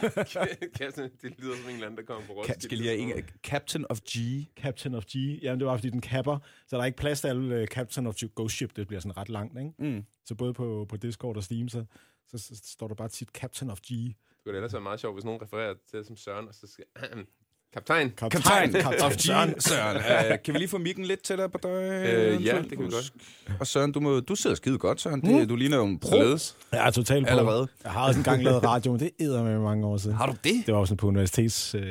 Captain, det lyder som en eller anden, der kommer på Roskilde. Skal lige have en, Captain of G. Captain of G. Jamen, det var, fordi den kapper, så der er ikke plads til alle uh, Captain of G. Ghost Ship, det bliver sådan ret langt, ikke? Mm. Så både på, på Discord og Steam, så, så, så står der bare tit Captain of G. Det kunne ellers være meget sjovt, hvis nogen refererer til det som Søren, og så skal... Kaptajn. Kaptajn of G. Søren. Søren. Uh, kan vi lige få mikken lidt tættere på dig? Øh, ja, det kan vi godt. Og Søren, du, må, du sidder skide godt, Søren. Det, Du ligner jo en pro Således. Jeg er totalt på. allerede. Jeg har også engang lavet radio, men det æder med mange år siden. Har du det? Det var sådan på universitets øh,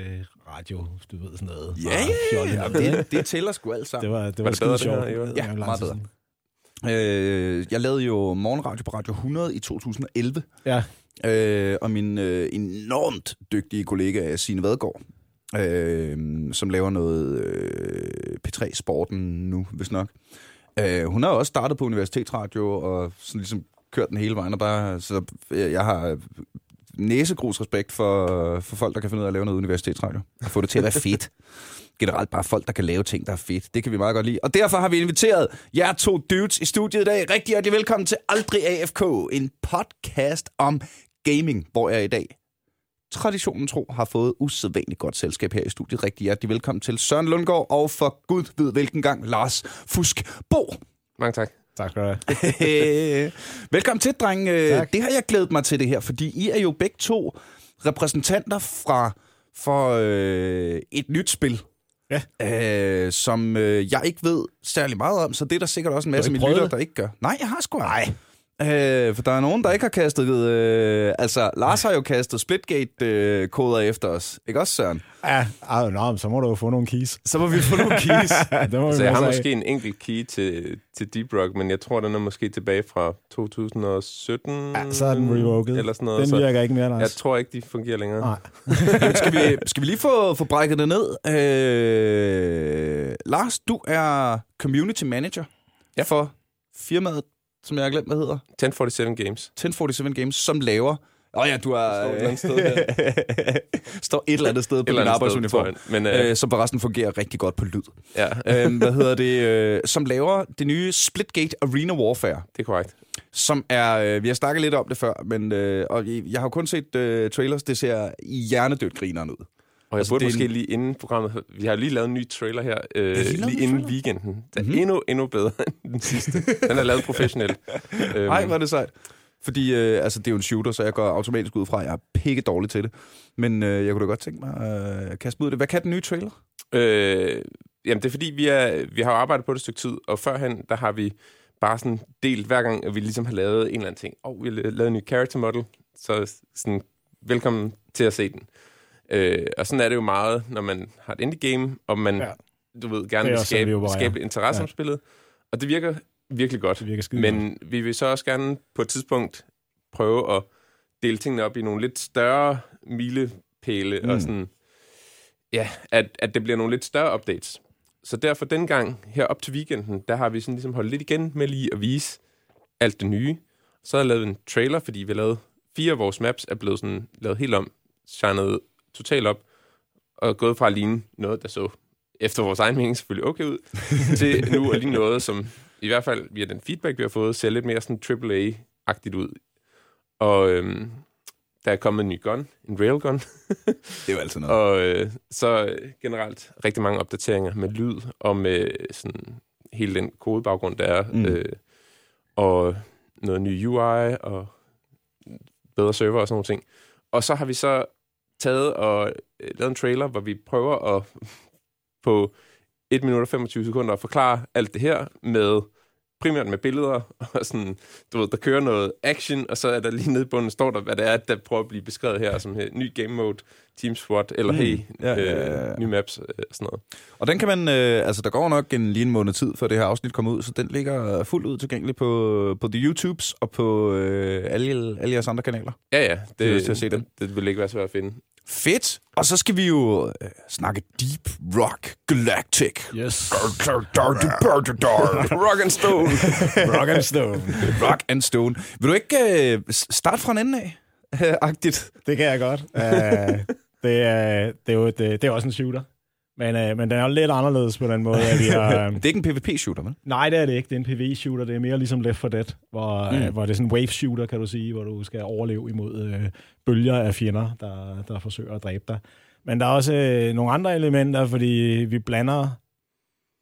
radio, du ved sådan noget. Ja, Meget ja, ja. Det, det tæller sgu alt Det sammen. var, det var, Var det skide bedre, det sjovt. her? Det Ja, er lang meget bedre. Øh, jeg lavede jo morgenradio på Radio 100 i 2011. Ja, Øh, og min øh, enormt dygtige kollega Signe Vadgaard, øh, som laver noget øh, P3-sporten nu, hvis nok. Øh, hun har også startet på Universitetsradio og sådan ligesom kørt den hele vejen. Og bare, så øh, jeg har næsegrus respekt for, for folk, der kan finde ud af at lave noget universitetsradio. Og få det til at være fedt. Generelt bare folk, der kan lave ting, der er fedt. Det kan vi meget godt lide. Og derfor har vi inviteret jer to dudes i studiet i dag. Rigtig hjertelig velkommen til Aldrig AFK. En podcast om gaming, hvor jeg i dag traditionen tro har fået usædvanligt godt selskab her i studiet. Rigtig hjertelig velkommen til Søren Lundgaard og for Gud ved hvilken gang Lars Fusk Bo. Mange tak. tak skal du have. Velkommen til, dreng. Øh, Tak. Det har jeg glædet mig til det her, fordi I er jo begge to repræsentanter fra for øh, et nyt spil. Ja. Øh, som øh, jeg ikke ved særlig meget om, så det er der sikkert også en masse af mine prøvet lytter, det? der ikke gør. Nej, jeg har sgu Nej. Øh, for der er nogen, der ikke har kastet... Øh, altså, Lars har jo kastet Splitgate-koder efter os. Ikke også, Søren? Ja, ah, nå, så må du jo få nogle keys. Så må vi få nogle keys. det må vi Så jeg har af. måske en enkelt key til, til Deep Rock, men jeg tror, den er måske tilbage fra 2017. Ja, så er den revoked. Eller sådan noget. Den så virker ikke mere, Lars. jeg tror ikke, de fungerer længere. Nej. skal, vi, skal vi lige få, få brækket det ned? Øh, Lars, du er community manager Ja. for firmaet, som jeg har glemt, hvad hedder. 1047 Games. 1047 Games, som laver... Åh oh ja, du er... Står et eller andet sted står et eller andet sted på din arbejdsuniform. Men øh, Øh, som forresten fungerer rigtig godt på lyd. ja, øh, hvad hedder det? Øh, som laver det nye Splitgate Arena Warfare. det er korrekt. Som er... Øh, vi har snakket lidt om det før, men øh, og jeg har kun set øh, trailers. Det ser hjernedødt grineren ud. Og jeg Altså, burde det måske lige inden programmet... Vi har lige lavet en ny trailer her, øh, lige inden trailer? weekenden. Den er Mhm. mm-hmm. endnu, endnu bedre end den sidste. Den er lavet professionelt. øhm, er det sejt. Fordi øh, altså, det er jo en shooter, så jeg går automatisk ud fra, at jeg er pikke dårlig til det. Men øh, jeg kunne da godt tænke mig at øh, kaste mig ud det. Hvad kan den nye trailer? Øh, jamen, det er fordi, vi, er, vi har arbejdet på det et stykke tid, og førhen, der har vi bare sådan delt hver gang, at vi ligesom har lavet en eller anden ting. Og oh, vi har lavet en ny character model, så sådan, velkommen til at se den. Øh, og sådan er det jo meget, når man har et indie game, og man, Ja. du ved, gerne er vil sådan, vi skabe, skabe interesse Ja. om spillet. Og det virker virkelig godt. Det virker skide godt. Men vi vil så også gerne på et tidspunkt prøve at dele tingene op i nogle lidt større milepæle, mm. Og sådan, ja, at, at det bliver nogle lidt større updates. Så derfor den gang her op til weekenden, der har vi sådan ligesom holdt lidt igen med lige at vise alt det nye. Så har jeg lavet en trailer, fordi vi har lavet fire af vores maps, er blevet sådan lavet helt om, shined totalt op, og gået fra at ligne noget, der så efter vores egen mening selvfølgelig okay ud, til nu at ligne noget, som i hvert fald via den feedback, vi har fået, ser lidt mere sådan AAA-agtigt ud. Og øhm, der er kommet en ny gun, en railgun, Det er jo altid noget. og øh, så generelt rigtig mange opdateringer med lyd og med sådan hele den kodebaggrund, der er. Mm. Øh, og noget ny UI og bedre server og sådan nogle ting. Og så har vi så taget og øh, lavet en trailer, hvor vi prøver at på 1 minut og 25 sekunder at forklare alt det her med primært med billeder, og sådan, du ved, der kører noget action, og så er der lige nede i bunden, står der, hvad det er, der prøver at blive beskrevet her, som her, ny game mode, team SWAT, eller Mm. hey, Ja, ja, ja, ja, ja. øh, nye maps, øh, sådan noget. Og den kan man, øh, altså der går nok en, lige en måned tid, før det her afsnit kommer ud, så den ligger fuldt ud tilgængelig på, på The YouTubes og på øh, alle, alle jeres andre kanaler. Ja, ja, Det er det, til at se den. det, det vil ikke være svært at finde. Fedt! Og så skal vi jo øh, snakke Deep Rock Galactic. Yes. Rock and Stone! Rock and Stone. Rock and Stone. Vil du ikke øh, starte fra en ende af? Agtigt. Det kan jeg godt. Uh, det, er, det, er jo et, øh, det er også en shooter. Men, øh, men den er jo lidt anderledes på den måde. At vi har, øh, Det er ikke en PvP-shooter, vel? nej, det er det ikke. Det er en PvE-shooter. Det er mere ligesom Left 4 Dead, hvor, mm. øh, hvor det er sådan en wave-shooter, kan du sige, hvor du skal overleve imod øh, bølger af fjender, der, der forsøger at dræbe dig. Men der er også øh, nogle andre elementer, fordi vi blander,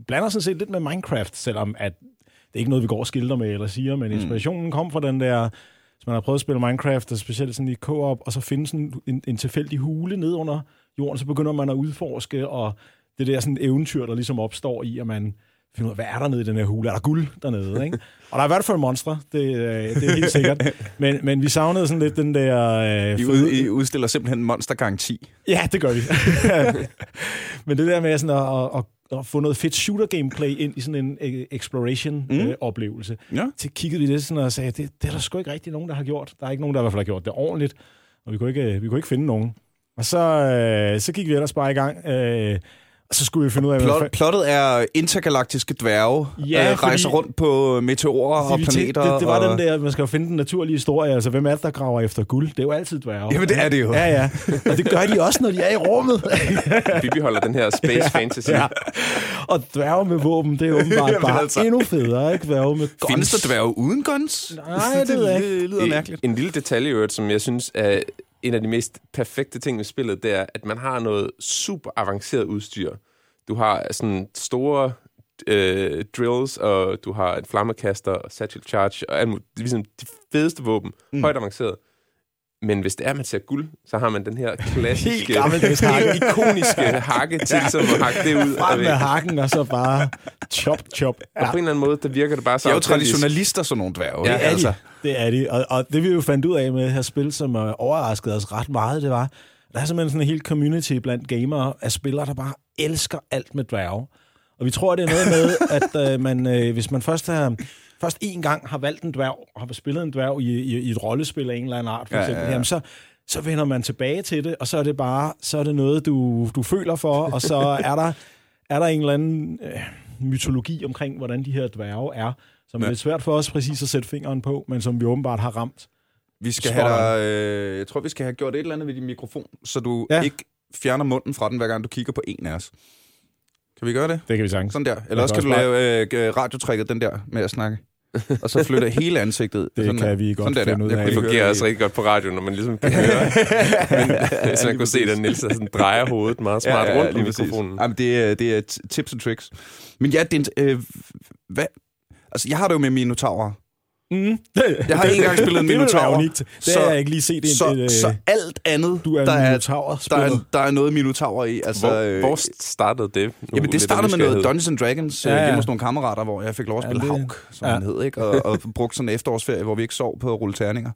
blander sådan set lidt med Minecraft, selvom at det er ikke noget, vi går og skilter med eller siger, men inspirationen kom fra den der, hvis man har prøvet at spille Minecraft, og specielt sådan i co-op, og så finde sådan en, en tilfældig hule ned under jorden, så begynder man at udforske, og det der sådan eventyr, der ligesom opstår i, at man finder ud af, hvad er der nede i den her hule? Er der guld dernede? Ikke? Og der er i hvert fald monstre, det, øh, det er helt sikkert. Men, men vi savnede sådan lidt den der... Øh, I, ud, I udstiller simpelthen monstergaranti. Ja, det gør vi. Men det der med sådan at, at, at, at få noget fedt shooter-gameplay ind i sådan en øh, exploration-oplevelse, Ja. så kiggede vi lidt sådan og sagde, det, det er der sgu ikke rigtig nogen, der har gjort. Der er ikke nogen, der i hvert fald har gjort det ordentligt, og vi kunne ikke, vi kunne ikke finde nogen. Og så, øh, så gik vi ellers bare i gang, øh, og så skulle vi finde ud af... hvad Plot, fa- plottet er intergalaktiske dværge, Ja, øh, rejser fordi- rundt på meteorer og vi planeter. det, det var og... den der, man skal jo finde den naturlige historie. Altså, hvem er det, der graver efter guld? Det er jo altid dværge. Jamen, det er det jo. Ja, ja. Og det gør de også, når de er i rummet. Bibi holder den her space fantasy. ja. Og dværge med våben, det er åbenbart Jamen, bare altså. endnu federe, ikke? Dværge med guns. Findes der dværge uden guns? Nej, det. Det lyder mærkeligt. En lille detalje, i øvrigt, som jeg synes er en af de mest perfekte ting ved spillet, det er, at man har noget super avanceret udstyr. Du har sådan store øh, drills, og du har en flammekaster, og satchel charge, og alt muligt. Det er ligesom de fedeste våben. Mm. Højt avanceret. Men hvis det er, at man ser guld, så har man den her klassiske, Helt gammeldags hakke. helt ikoniske hakke til ligesom at hakke det ud. af Frem med hakken, og så bare chop, chop. Og på en eller anden måde, der virker det bare så De er jo traditionalister, sådan nogle dværge. Ja? Det er altså. de. Det er de. Og, og det vi jo fandt ud af med det her spil, som uh, overraskede os ret meget, det var, der er simpelthen sådan en hel community blandt gamere af spillere, der bare elsker alt med dværge. Og vi tror, det er noget med, at uh, man, uh, hvis man først har først en gang har valgt en dværg, og har spillet en dværg i, i, i et rollespil af en eller anden art, for Ja, eksempel, ja, ja, ja. Jamen, så, så vender man tilbage til det, og så er det bare så er det noget, du, du føler for, og så er der, er der en eller anden øh, mytologi omkring, hvordan de her dværge er, som er Ja. lidt svært for os præcis at sætte fingeren på, men som vi åbenbart har ramt. Vi skal Spot have dig, øh, jeg tror, vi skal have gjort et eller andet ved din mikrofon, så du ja. ikke fjerner munden fra den, hver gang du kigger på en af os. Kan vi gøre det? Det kan vi sagtens. Sådan der. Eller også kan kan du lave øh, radiotrækket, den der med at snakke. Og så flytte hele ansigtet. Det sådan kan der. vi godt sådan der, finde ud der. af. Det fungerer også i- rigtig godt på radio, når man ligesom kan høre. Men, hvis man kunne se, at Niels sådan drejer hovedet meget smart rundt om lige præcis. mikrofonen. Jamen, det, er, det er tips and tricks. Men ja, det er øh, hvad? Altså, jeg har det jo med minotaurer. Mm. Jeg har ikke engang spillet en Det minotaur. unikt. Det Så- har jeg ikke lige set. Så, et, et, så alt andet, du er der, en er, minotaur der, er, der er noget minotaurer i. Altså, Hvor, øh, hvor startede det? Nu, Jamen, det startede med noget. Dungeons and Dragons Ja, ja, ja. hjemme hos nogle kammerater, hvor jeg fik lov at Ja, spille det- ja, Hauk, som ja. han hed, ikke? Og, og brugte sådan en efterårsferie, hvor vi ikke sov på at rulle terninger.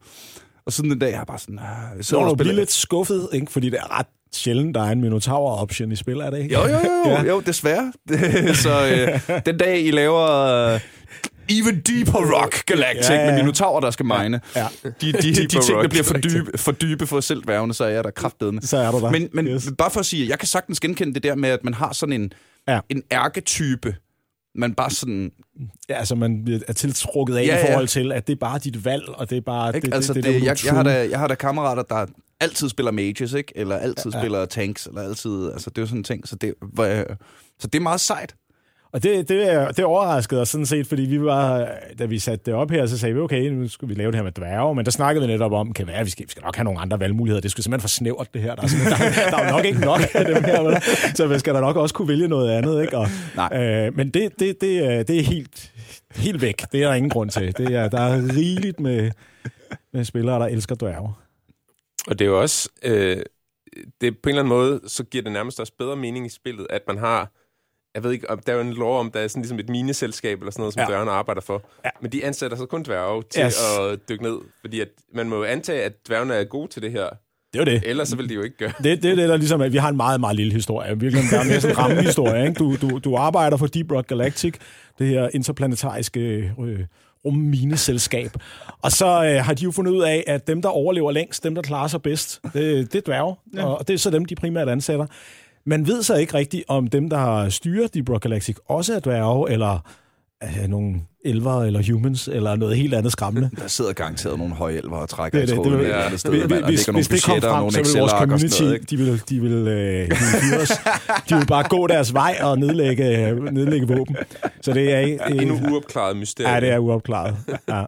Og siden den dag, jeg har bare sådan... Øh, jeg så sidder du bliver lidt skuffet, ikke? fordi det er ret sjældent, der er en minotaur-option i spil, er det ikke? Jo, jo, jo, ja. jo desværre. så øh, den dag, I laver øh, Even Deeper Rock Galactic Ja, ja, ja. ja. med minotaurer, der skal mine. Ja. De, de, de, de Deeper ting, der bliver for dybe, for dybe for selv så er jeg der kraftedende. Så er du der. Men, men Yes. bare for at sige, jeg kan sagtens genkende det der med, at man har sådan en, Ja. ja. en ærketype, man bare sådan... Ja, altså man er tiltrukket af Ja, i ja. forhold til, at det er bare dit valg, og det er bare... Ikke? Det, altså, det, det, det, jeg, jeg, har da, jeg har da kammerater, der altid spiller mages, ikke? Eller altid Ja, ja, ja. spiller tanks, eller altid... Altså, det er jo sådan en ting. Så det, jeg- så det er meget sejt. Og det, det, det overraskede os sådan set, fordi vi var, da vi satte det op her, så sagde vi, okay, nu skal vi lave det her med dværge, men der snakkede vi netop om, kan være, vi skal, vi skal nok have nogle andre valgmuligheder. Det skulle simpelthen for snævert, det her. Der er, der, der er jo nok ikke nok af dem her, vel? så vi skal da nok også kunne vælge noget andet, ikke? Og, Nej. Øh, men det, det, det, er- det er helt, helt væk. Det er der ingen grund til. Det er, der er rigeligt med, med spillere, der elsker dværge. Og det er jo også... Øh, det på en eller anden måde, så giver det nærmest også bedre mening i spillet, at man har... Jeg ved ikke, om der er jo en lov om, der er sådan ligesom et mineselskab eller sådan noget, som Ja. dværgene arbejder for. Ja. Men de ansætter så kun dværge til Yes. at dykke ned. Fordi at man må jo antage, at dværgene er gode til det her. Det er jo det. Ellers så vil de jo ikke gøre. Det, det er det, der ligesom, at vi har en meget, meget lille historie. Virkelig, der er mere sådan en rammehistorie. Ikke? Du, du, du arbejder for Deep Rock Galactic, det her interplanetariske øh, rummineselskab. Og så øh, har de jo fundet ud af, at dem, der overlever længst, dem, der klarer sig bedst, det, det er dværge. Ja. Og det er så dem, de primært ansætter. Man ved så ikke rigtigt, om dem, der styrer Deep Galactic, også er dværge, eller øh, nogle elver eller humans, eller noget helt andet skræmmende. Der sidder garanteret nogle høje elver og trækker Det i er det. Det et vil- eller andet sted. Hvis, hvis, hvis det kom frem, nogle så ville vores community, noget, de vil, de vil, øh, de vil os. De vil bare gå deres vej og nedlægge, nedlægge våben. Så det er, Ja, det, endnu uopklaret mysterie. ja, det er uopklaret. Ja.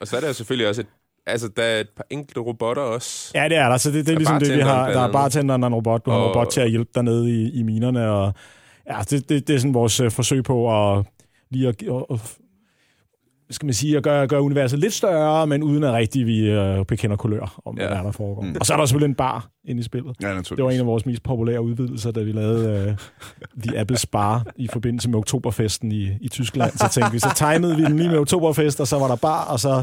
Og så er der selvfølgelig også et, altså, der er et par enkelte robotter også. ja, det er der. Så det, det er Og ligesom det, vi har. Der er bartenderen og en robot. Du har en Og- robot til at hjælpe dig nede i, i minerne. Og, ja, det, det, det er sådan vores øh, forsøg på at lige at, at, at hvad skal man sige, at gøre, gøre universet lidt større, men uden at rigtig vi øh, bekender kulør om, Ja. hvad der foregår. Mm. Og så er der selvfølgelig en bar inde i spillet. Ja. Det var en af vores mest populære udvidelser, da vi lavede uh, The Apple Bar i forbindelse med Oktoberfesten i, i Tyskland. Så tænkte vi, så tegnede vi den lige med Oktoberfest, og så var der bar, og så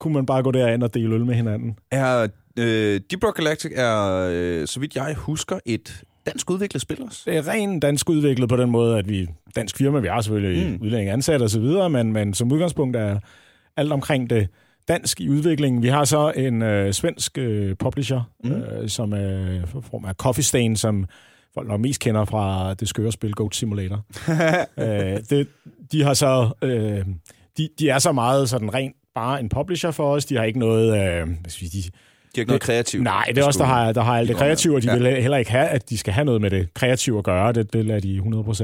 kunne man bare gå derind og dele øl med hinanden. Er øh, Deep Rock Galactic er, øh, så vidt jeg husker, et dansk udviklet spil også? Det er rent dansk udviklet på den måde, at vi dansk firma, vi har selvfølgelig Mm. udlændinge ansat og så videre, men, men som udgangspunkt er alt omkring det dansk i udviklingen. Vi har så en øh, svensk øh, publisher, Mm. øh, som er for form af Coffee Stain, som folk nok mest kender fra det skøre spil Goat Simulator. øh, det, de har så... Øh, de, de er så meget sådan rent bare en publisher for os. De har ikke noget... Øh, hvad skal vi sige, de, De har ikke noget kreativt. Nej, det er også der har, der har alt det kreative, og de Ja. ja. vil heller ikke have, at de skal have noget med det kreative at gøre. Det, det lader de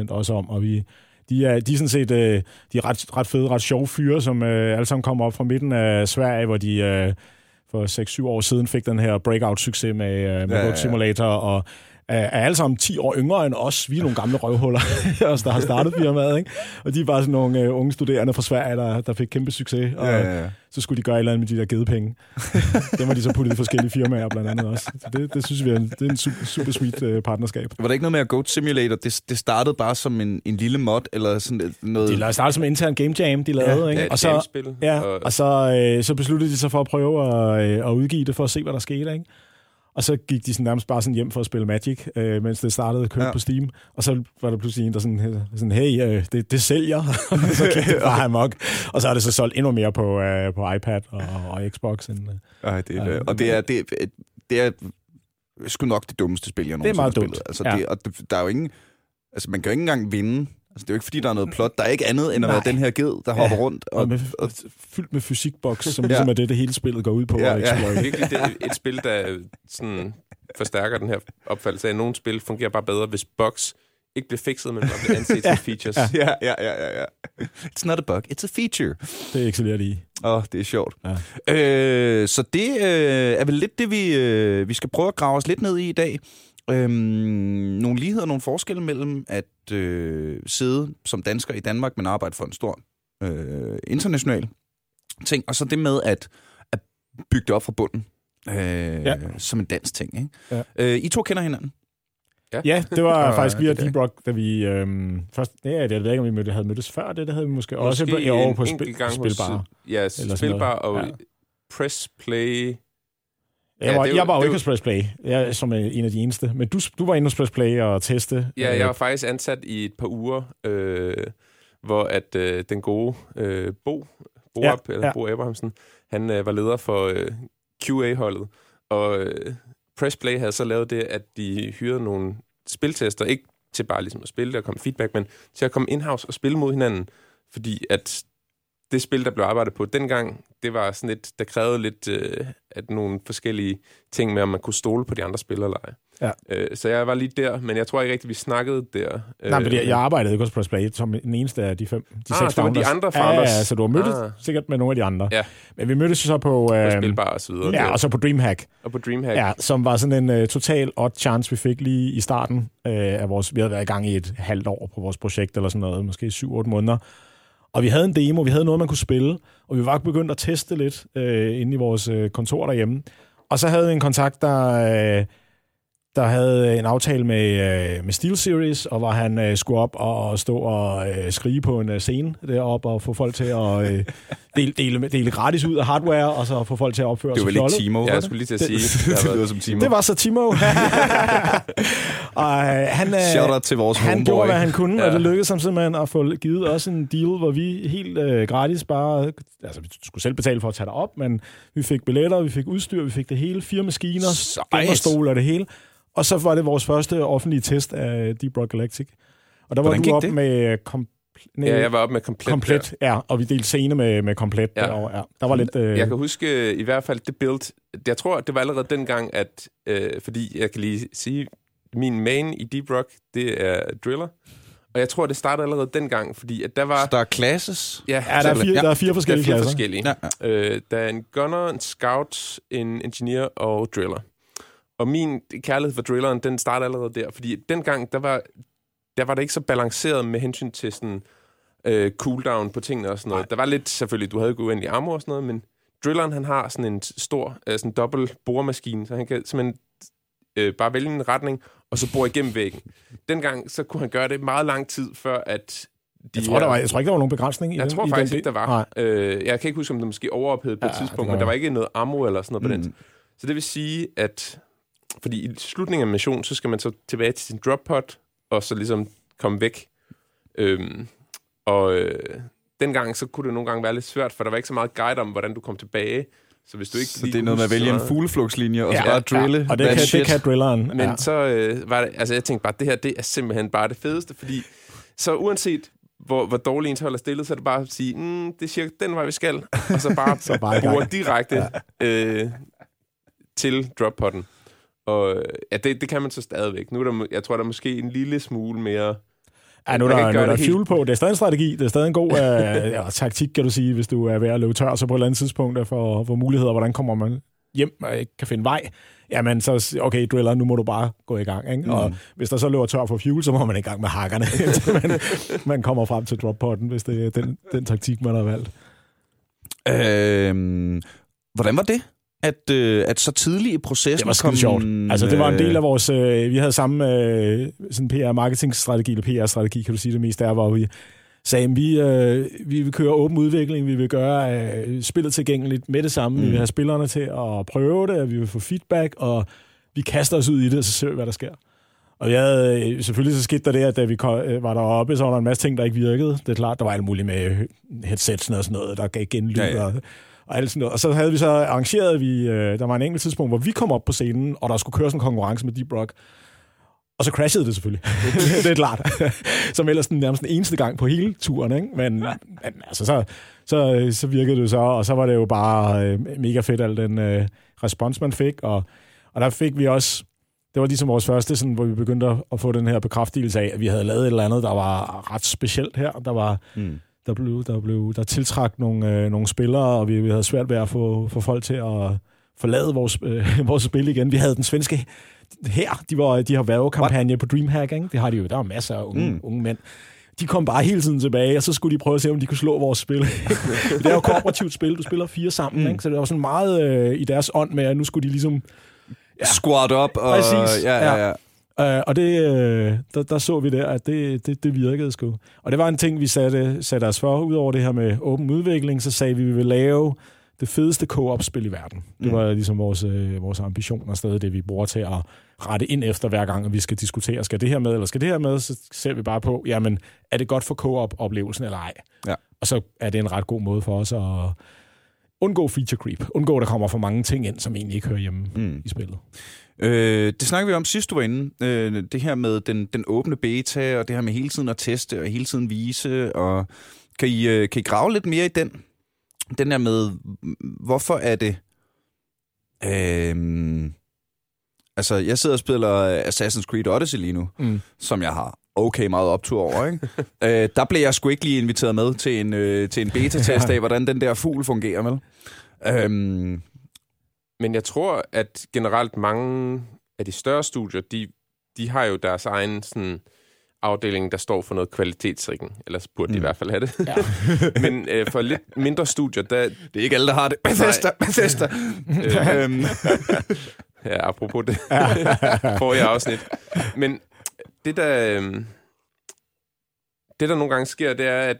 100% også om, og vi, de er, de er sådan set øh, de er ret, ret fede, ret sjove fyre, som øh, alle sammen kommer op fra midten af Sverige, hvor de øh, for 6-7 år siden fik den her breakout-succes med, øh, med Ja, ja, ja, ja. Simulator, og er, alle sammen 10 år yngre end os. Vi er nogle gamle røvhuller, os der har startet firmaet, ikke? Og de er bare sådan nogle øh, unge studerende fra Sverige, der, der fik kæmpe succes, og Ja, ja, ja. så skulle de gøre et eller andet med de der gedepenge. Dem har de så puttet i forskellige firmaer blandt andet også. Så det, det synes vi er en, det er en super, super sweet uh, partnerskab. Var der ikke noget med at Goat Simulator? Det, det startede bare som en, en lille mod, eller sådan et- noget... De lavede startede som intern game jam, de lavede, Ja, ikke? Ja, og så, ja, og så, øh, så besluttede de sig for at prøve at, øh, at udgive det, for at se, hvad der skete, ikke? Og så gik de sådan nærmest bare sådan hjem for at spille Magic, øh, mens det startede at køre Ja. på Steam. Og så var der pludselig en, der sådan, sådan hey, øh, det, det sælger. så gik det bare amok. Og så er det så solgt endnu mere på, øh, på iPad og, og Xbox. End, øh. Ej, det er, Ja. og det er, det, er, det er sgu nok det dummeste spil, jeg Det er nogensinde meget har dumt. spillet. Altså, Ja. det, og der er jo ingen... Altså, man kan jo ikke engang vinde. Altså, det er jo ikke, fordi der er noget plot. Der er ikke andet, end at Nej. være den her ged, der hopper rundt. Og, Og, med, og, fyldt med fysikboks, som Ja. ligesom er det, det hele spillet går ud på. Ja, ja. explore. virkelig, det er et spil, der sådan forstærker den her opfattelse af, at nogle spil fungerer bare bedre, hvis bugs ikke bliver fikset, men bare bliver anset som features. Ja. ja, ja, ja, ja, ja. It's not a bug, it's a feature. Det excellerer de i. Åh, oh, det er sjovt. Ja. Øh, så det øh, er vel lidt det, vi, øh, vi skal prøve at grave os lidt ned i i dag. Øhm, nogle ligheder, nogle forskelle mellem at øh, sidde som dansker i Danmark, men arbejde for en stor øh, international ting, og så det med at, at bygge det op fra bunden. Øh, ja. Som en dansk ting. Ikke? Ja. Øh, I to kender hinanden. Ja, det var Og faktisk via der. Deep Rock, da vi øhm, først... Ja, jeg ved ikke, om vi mødte, havde mødtes før det. Det havde vi måske, også på, i år på spil, gang Spilbar. Hos, ja, spilbar og Ja. press play. Jeg var, er jo- jeg var jo ikke hos Press Play, jeg som øh, en af de eneste. Men du, du var inde hos Press Play og teste. Ja, øh, jeg var faktisk ansat i et par uger, øh, hvor at øh, den gode øh, Bo, Bo, Ja, ja, eller ja. Bo Abrahamsen, han øh, var leder for øh, QA-holdet. Og øh, Pressplay havde så lavet det, at de hyrede nogle spiltester, ikke til bare ligesom at spille og komme feedback, men til at komme in-house og spille mod hinanden. Fordi at det spil, der blev arbejdet på dengang, det var sådan lidt, der krævede lidt øh, at nogle forskellige ting med, om man kunne stole på de andre spillere eller ej. Ja. Øh, så jeg var lige der, men jeg tror ikke rigtigt, vi snakkede der. Nej, fordi jeg, jeg arbejdede ikke hos Press Play som den eneste af de fem. De Ah, seks det var de founders. andre Ja, founders. Ja, så du har mødt Ah. sikkert med nogle af de andre. Ja. Men vi mødtes jo så på... på Øh, Spilbar og så videre. ja, og så på Dreamhack. og på Dreamhack. Ja, som var sådan en uh, total odd chance, vi fik lige i starten uh, af vores... Vi havde været i gang i et halvt år på vores projekt, eller sådan noget, måske 7-8 måneder. Og vi havde en demo, vi havde noget, man kunne spille, og vi var begyndt at teste lidt øh, inde i vores øh, kontor derhjemme. Og så havde vi en kontakt, der... Øh, der havde en aftale med, øh, med SteelSeries, og hvor han øh, skulle op og, og stå og øh, skrige på en øh, scene deroppe og få folk til at øh, dele, dele, dele gratis ud af hardware, og så få folk til at opføre Det sig var vel ikke. Timo, Ja, var jeg det? skulle lige til at Det- sige. det der har lyder som Timo. Det var så Timo. og øh, han, øh, Shout out til vores han homeboy. gjorde, hvad han kunne, ja. og det lykkedes ham simpelthen at få givet os en deal, hvor vi helt øh, gratis bare... Altså, vi skulle selv betale for at tage dig op, men vi fik billetter, vi fik udstyr, vi fik det hele, fire maskiner, gamerstol og det hele. Og så var det vores første offentlige test af Deep Rock Galactic. Og der var Hvordan du gik op det? med Nej, Ja, jeg var oppe med komplet. komplet, ja, og vi delte scene med, med komplet Ja. ja. derovre. Ja. Der var lidt... Øh, Jeg kan huske øh, i hvert fald det build. Jeg tror, det var allerede dengang, at... Øh, fordi jeg kan lige sige, min main i Deep Rock, det er Driller. Og jeg tror, det startede allerede dengang, fordi at der var... Så der er classes. Ja, ja, der er fire, Ja. der er fire der er forskellige fire klasser. forskellige. Ja, ja. Øh, der er en gunner, en scout, en engineer og driller. Og min kærlighed for drilleren, den starter allerede der, fordi dengang, der var, der var det ikke så balanceret med hensyn til sådan øh, cooldown på tingene og sådan noget. Der var lidt, selvfølgelig, du havde jo uendelig armor og sådan noget, men drilleren, han har sådan en stor, øh, sådan dobbelt boremaskine, så han kan simpelthen øh, bare vælge en retning, og så bore igennem væggen. Dengang, så kunne han gøre det meget lang tid, før at de Jeg tror, der var, jeg tror ikke, der var nogen begrænsning i jeg den, tror i faktisk den ikke, der var. Nej. Øh, jeg kan ikke huske, om det måske overophedet på Ja, et tidspunkt, men der var ikke noget ammo eller sådan noget på Mm. den. Så det vil sige, at fordi i slutningen af missionen, så skal man så tilbage til sin drop pod, og så ligesom komme væk. Øhm, og øh, dengang, så kunne det nogle gange være lidt svært, for der var ikke så meget guide om, hvordan du kom tilbage. Så hvis du ikke Så det er noget med at vælge en fugleflugtslinje, og så Ja, bare drille. Og det kan, shit. det kan drilleren. Men ja. ja. så øh, var det, altså jeg tænkte bare, det her, det er simpelthen bare det fedeste, fordi så uanset hvor, hvor dårligt ens hold er stillet, så er det bare at sige, mm, det er cirka den vej, vi skal, og så bare, Så bare i gang. bruge direkte ja. øh, til drop-potten. Og øh, ja, det, det kan man så stadigvæk. Nu er der, jeg tror, der er måske en lille smule mere... Ja, nu er der, nu er der det helt- fuel på. Det er stadig en strategi. Det er stadig en god øh, ja, taktik, kan du sige, hvis du er ved at løbe tør, så på et eller andet tidspunkt er for, for muligheder, hvordan kommer man hjem og ikke kan finde vej. Jamen, så okay, driller, nu må du bare gå i gang. Ikke? Mm. Og hvis der så løber tør for fuel, så må man i gang med hakkerne, indtil man, man kommer frem til drop-potten, hvis det er den, den taktik, man har valgt. Øhm, hvordan var det? At, øh, at så tidligt i processen Det var skide sjovt. Altså, det var en del af vores... Øh, vi havde samme øh, sådan PR-marketing-strategi, eller PR-strategi, kan du sige det mest, der hvor vi sagde, at vi, øh, vi vil køre åben udvikling, vi vil gøre øh, spillet tilgængeligt med det samme, mm. vi vil have spillerne til at prøve det, vi vil få feedback, og vi kaster os ud i det, og så ser vi, hvad der sker. Og vi havde, øh, selvfølgelig så skete der det, at da vi kom, øh, var deroppe, så var der en masse ting, der ikke virkede. Det er klart, der var alt muligt med headsets og sådan noget, der gav genlyd ja. ja. Og, og alt sådan noget. Og så havde vi så arrangeret, vi, øh, der var en enkelt tidspunkt, hvor vi kom op på scenen, og der skulle køres en konkurrence med Deep Rock. Og så crashede det selvfølgelig. det er klart. Som ellers den nærmest den eneste gang på hele turen, ikke? Men, men altså, så, så, så virkede det så, og så var det jo bare øh, mega fedt, al den øh, respons, man fik. Og, og der fik vi også, det var ligesom vores første, sådan, hvor vi begyndte at- at få den her bekræftelse af, at vi havde lavet et eller andet, der var ret specielt her. Der var, Mm. Der blev, der blev der tiltrak nogle, øh, nogle spillere, og vi, vi havde svært ved at få, få folk til at forlade vores, øh, vores spil igen. Vi havde den svenske her, de, var, de har værvekampagne på Dreamhack, ikke? det har de jo, der var masser af unge, Mm. unge mænd. De kom bare hele tiden tilbage, og så skulle de prøve at se, om de kunne slå vores spil. det er jo et kooperativt spil, du spiller fire sammen, Mm. ikke? så det var sådan meget øh, i deres ånd med, at nu skulle de ligesom Ja. Squat op. Og, Præcis, Ja, ja, ja. Uh, og det, uh, der, der så vi der, at det, det, det virkede sgu. Og det var en ting, vi satte, satte os for. Udover det her med åben udvikling, så sagde vi, at vi vil lave det fedeste co-op-spil i verden. Det Mm. var ligesom vores, øh, vores ambition og stadig det, vi bruger til at rette ind efter hver gang, at vi skal diskutere, skal det her med, eller skal det her med, så ser vi bare på, jamen, er det godt for co-op-oplevelsen eller ej? Ja. Og så er det en ret god måde for os at undgå feature creep. Undgå, at der kommer for mange ting ind, som egentlig ikke hører hjemme Mm. i spillet. Øh, det snakker vi om sidst, du var inde. Øh, det her med den, den åbne beta, og det her med hele tiden at teste, og hele tiden vise. Og kan, I, øh, kan I grave lidt mere i den? Den der med, hvorfor er det... Øh, altså, jeg sidder og spiller Assassin's Creed Odyssey lige nu, Mm. som jeg har okay meget optur over. Ikke? øh, der blev jeg sgu ikke lige inviteret med til en, øh, til en beta-test af, hvordan den der fugl fungerer, vel? Øhm, Men jeg tror, at generelt mange af de større studier, de, de har jo deres egen sådan, afdeling, der står for noget kvalitetssikring. Ellers burde de Mm. i hvert fald have det. Ja. Men øh, for lidt mindre studier, der... det er ikke alle, der har det. Bethesda, Bethesda. Øh, øhm, ja, apropos det. får jeg også lidt. Men det, der... Øh, det, der nogle gange sker, det er, at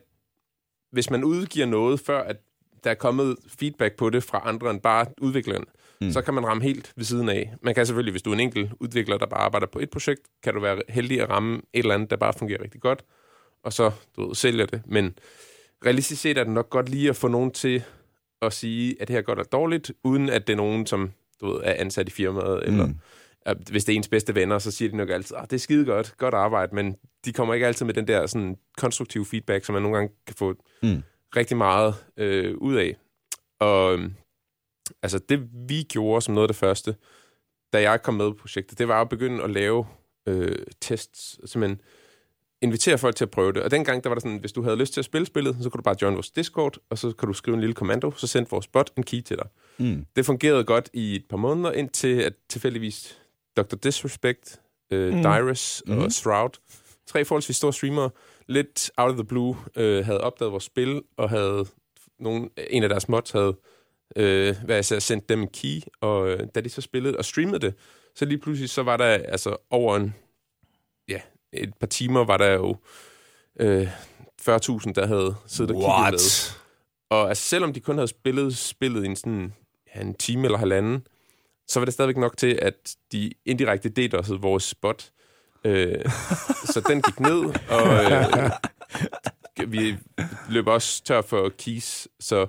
hvis man udgiver noget, før at der er kommet feedback på det fra andre end bare udvikleren, Mm. Mm. så kan man ramme helt ved siden af. Man kan selvfølgelig, hvis du er en enkelt udvikler, der bare arbejder på et projekt, kan du være heldig at ramme et eller andet, der bare fungerer rigtig godt, og så du ved, sælger det. Men realistisk set er det nok godt lige at få nogen til at sige, at det her godt er dårligt, uden at det er nogen, som du ved, er ansat i firmaet, eller, Mm. at hvis det er ens bedste venner, så siger de nok altid, at det er skide godt, godt arbejde, men de kommer ikke altid med den der sådan, konstruktive feedback, som man nogle gange kan få Mm. rigtig meget øh, ud af. Og øhm, altså det, vi gjorde som noget af det første, da jeg kom med på projektet, det var at begynde at lave øh, tests, simpelthen invitere folk til at prøve det. Og dengang, der var der sådan, hvis du havde lyst til at spille spillet, så kunne du bare join vores Discord, og så kan du skrive en lille kommando, så sendte vores bot en key til dig. Mm. Det fungerede godt i et par måneder, indtil at tilfældigvis Dr. Disrespect, øh, Mm. mm. Dyrus Mhm. og Shroud, tre forholdsvis store streamere, lidt out of the blue, øh, havde opdaget vores spil, og havde nogen, en af deres mods havde øh, hvad jeg sagde, sendt dem en key, og øh, da de så spillede og streamede det, så lige pludselig så var der altså over en, ja, et par timer var der jo øh, 40.000, der havde siddet og kigget med. Og altså, selvom de kun havde spillet spillet i en, sådan, ja, en time eller halvanden, så var det stadigvæk nok til, at de indirekte os vores spot. Øh, så den gik ned, og øh, vi løb også tør for keys, så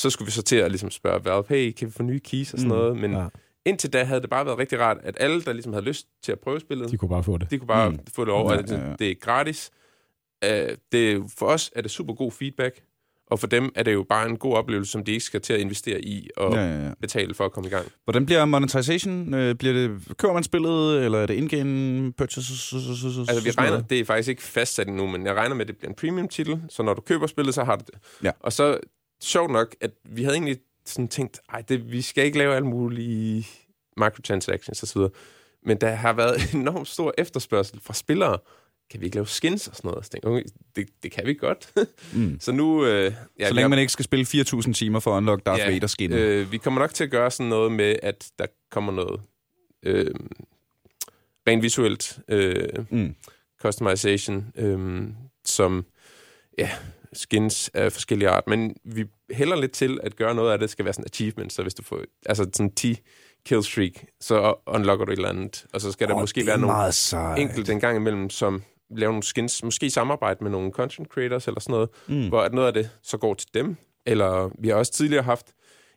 så skulle vi så til at ligesom spørge Valve, hey, kan vi få nye keys og sådan Mm, noget? Men ja. indtil da havde det bare været rigtig rart, at alle, der ligesom havde lyst til at prøve spillet, De kunne bare få det. de kunne bare Mm. få det over. Ja, Ja, det, ja, det er gratis. Uh, det, for os er det super god feedback, og for dem er det jo bare en god oplevelse, som de ikke skal til at investere i og Ja, ja. ja, ja. betale for at komme i gang. Hvordan bliver monetization? Øh, Bliver det, køber man spillet, eller er det in-game purchases? Altså, vi regner, det er faktisk ikke fastsat endnu, men jeg regner med, at det bliver en premium-titel, så når du køber spillet, så har du det. Ja. Og så, sjovt nok, at vi havde egentlig sådan tænkt, ej, det, vi skal ikke lave alle mulige microtransactions osv., men der har været enormt stor efterspørgsel fra spillere. Kan vi ikke lave skins og sådan noget? Så tænkte, okay, det, det kan vi godt. Mm. så nu... Øh, ja, Så længe man ikke skal spille 4.000 timer for at unlock Darth Vader skin. Øh, vi kommer nok til at gøre sådan noget med, at der kommer noget øh, rent visuelt øh, Mm. customization, øh, som ja, skins af forskellige art. Men vi hælder lidt til at gøre noget af det, skal være sådan achievements, så hvis du får altså sådan 10 kill streak, så unlocker du et eller andet, og så skal der Åh, måske være nogle sejt. enkelte en gang imellem, som laver nogle skins, måske i samarbejde med nogle content creators eller sådan noget, Mm. hvor at noget af det så går til dem. Eller vi har også tidligere haft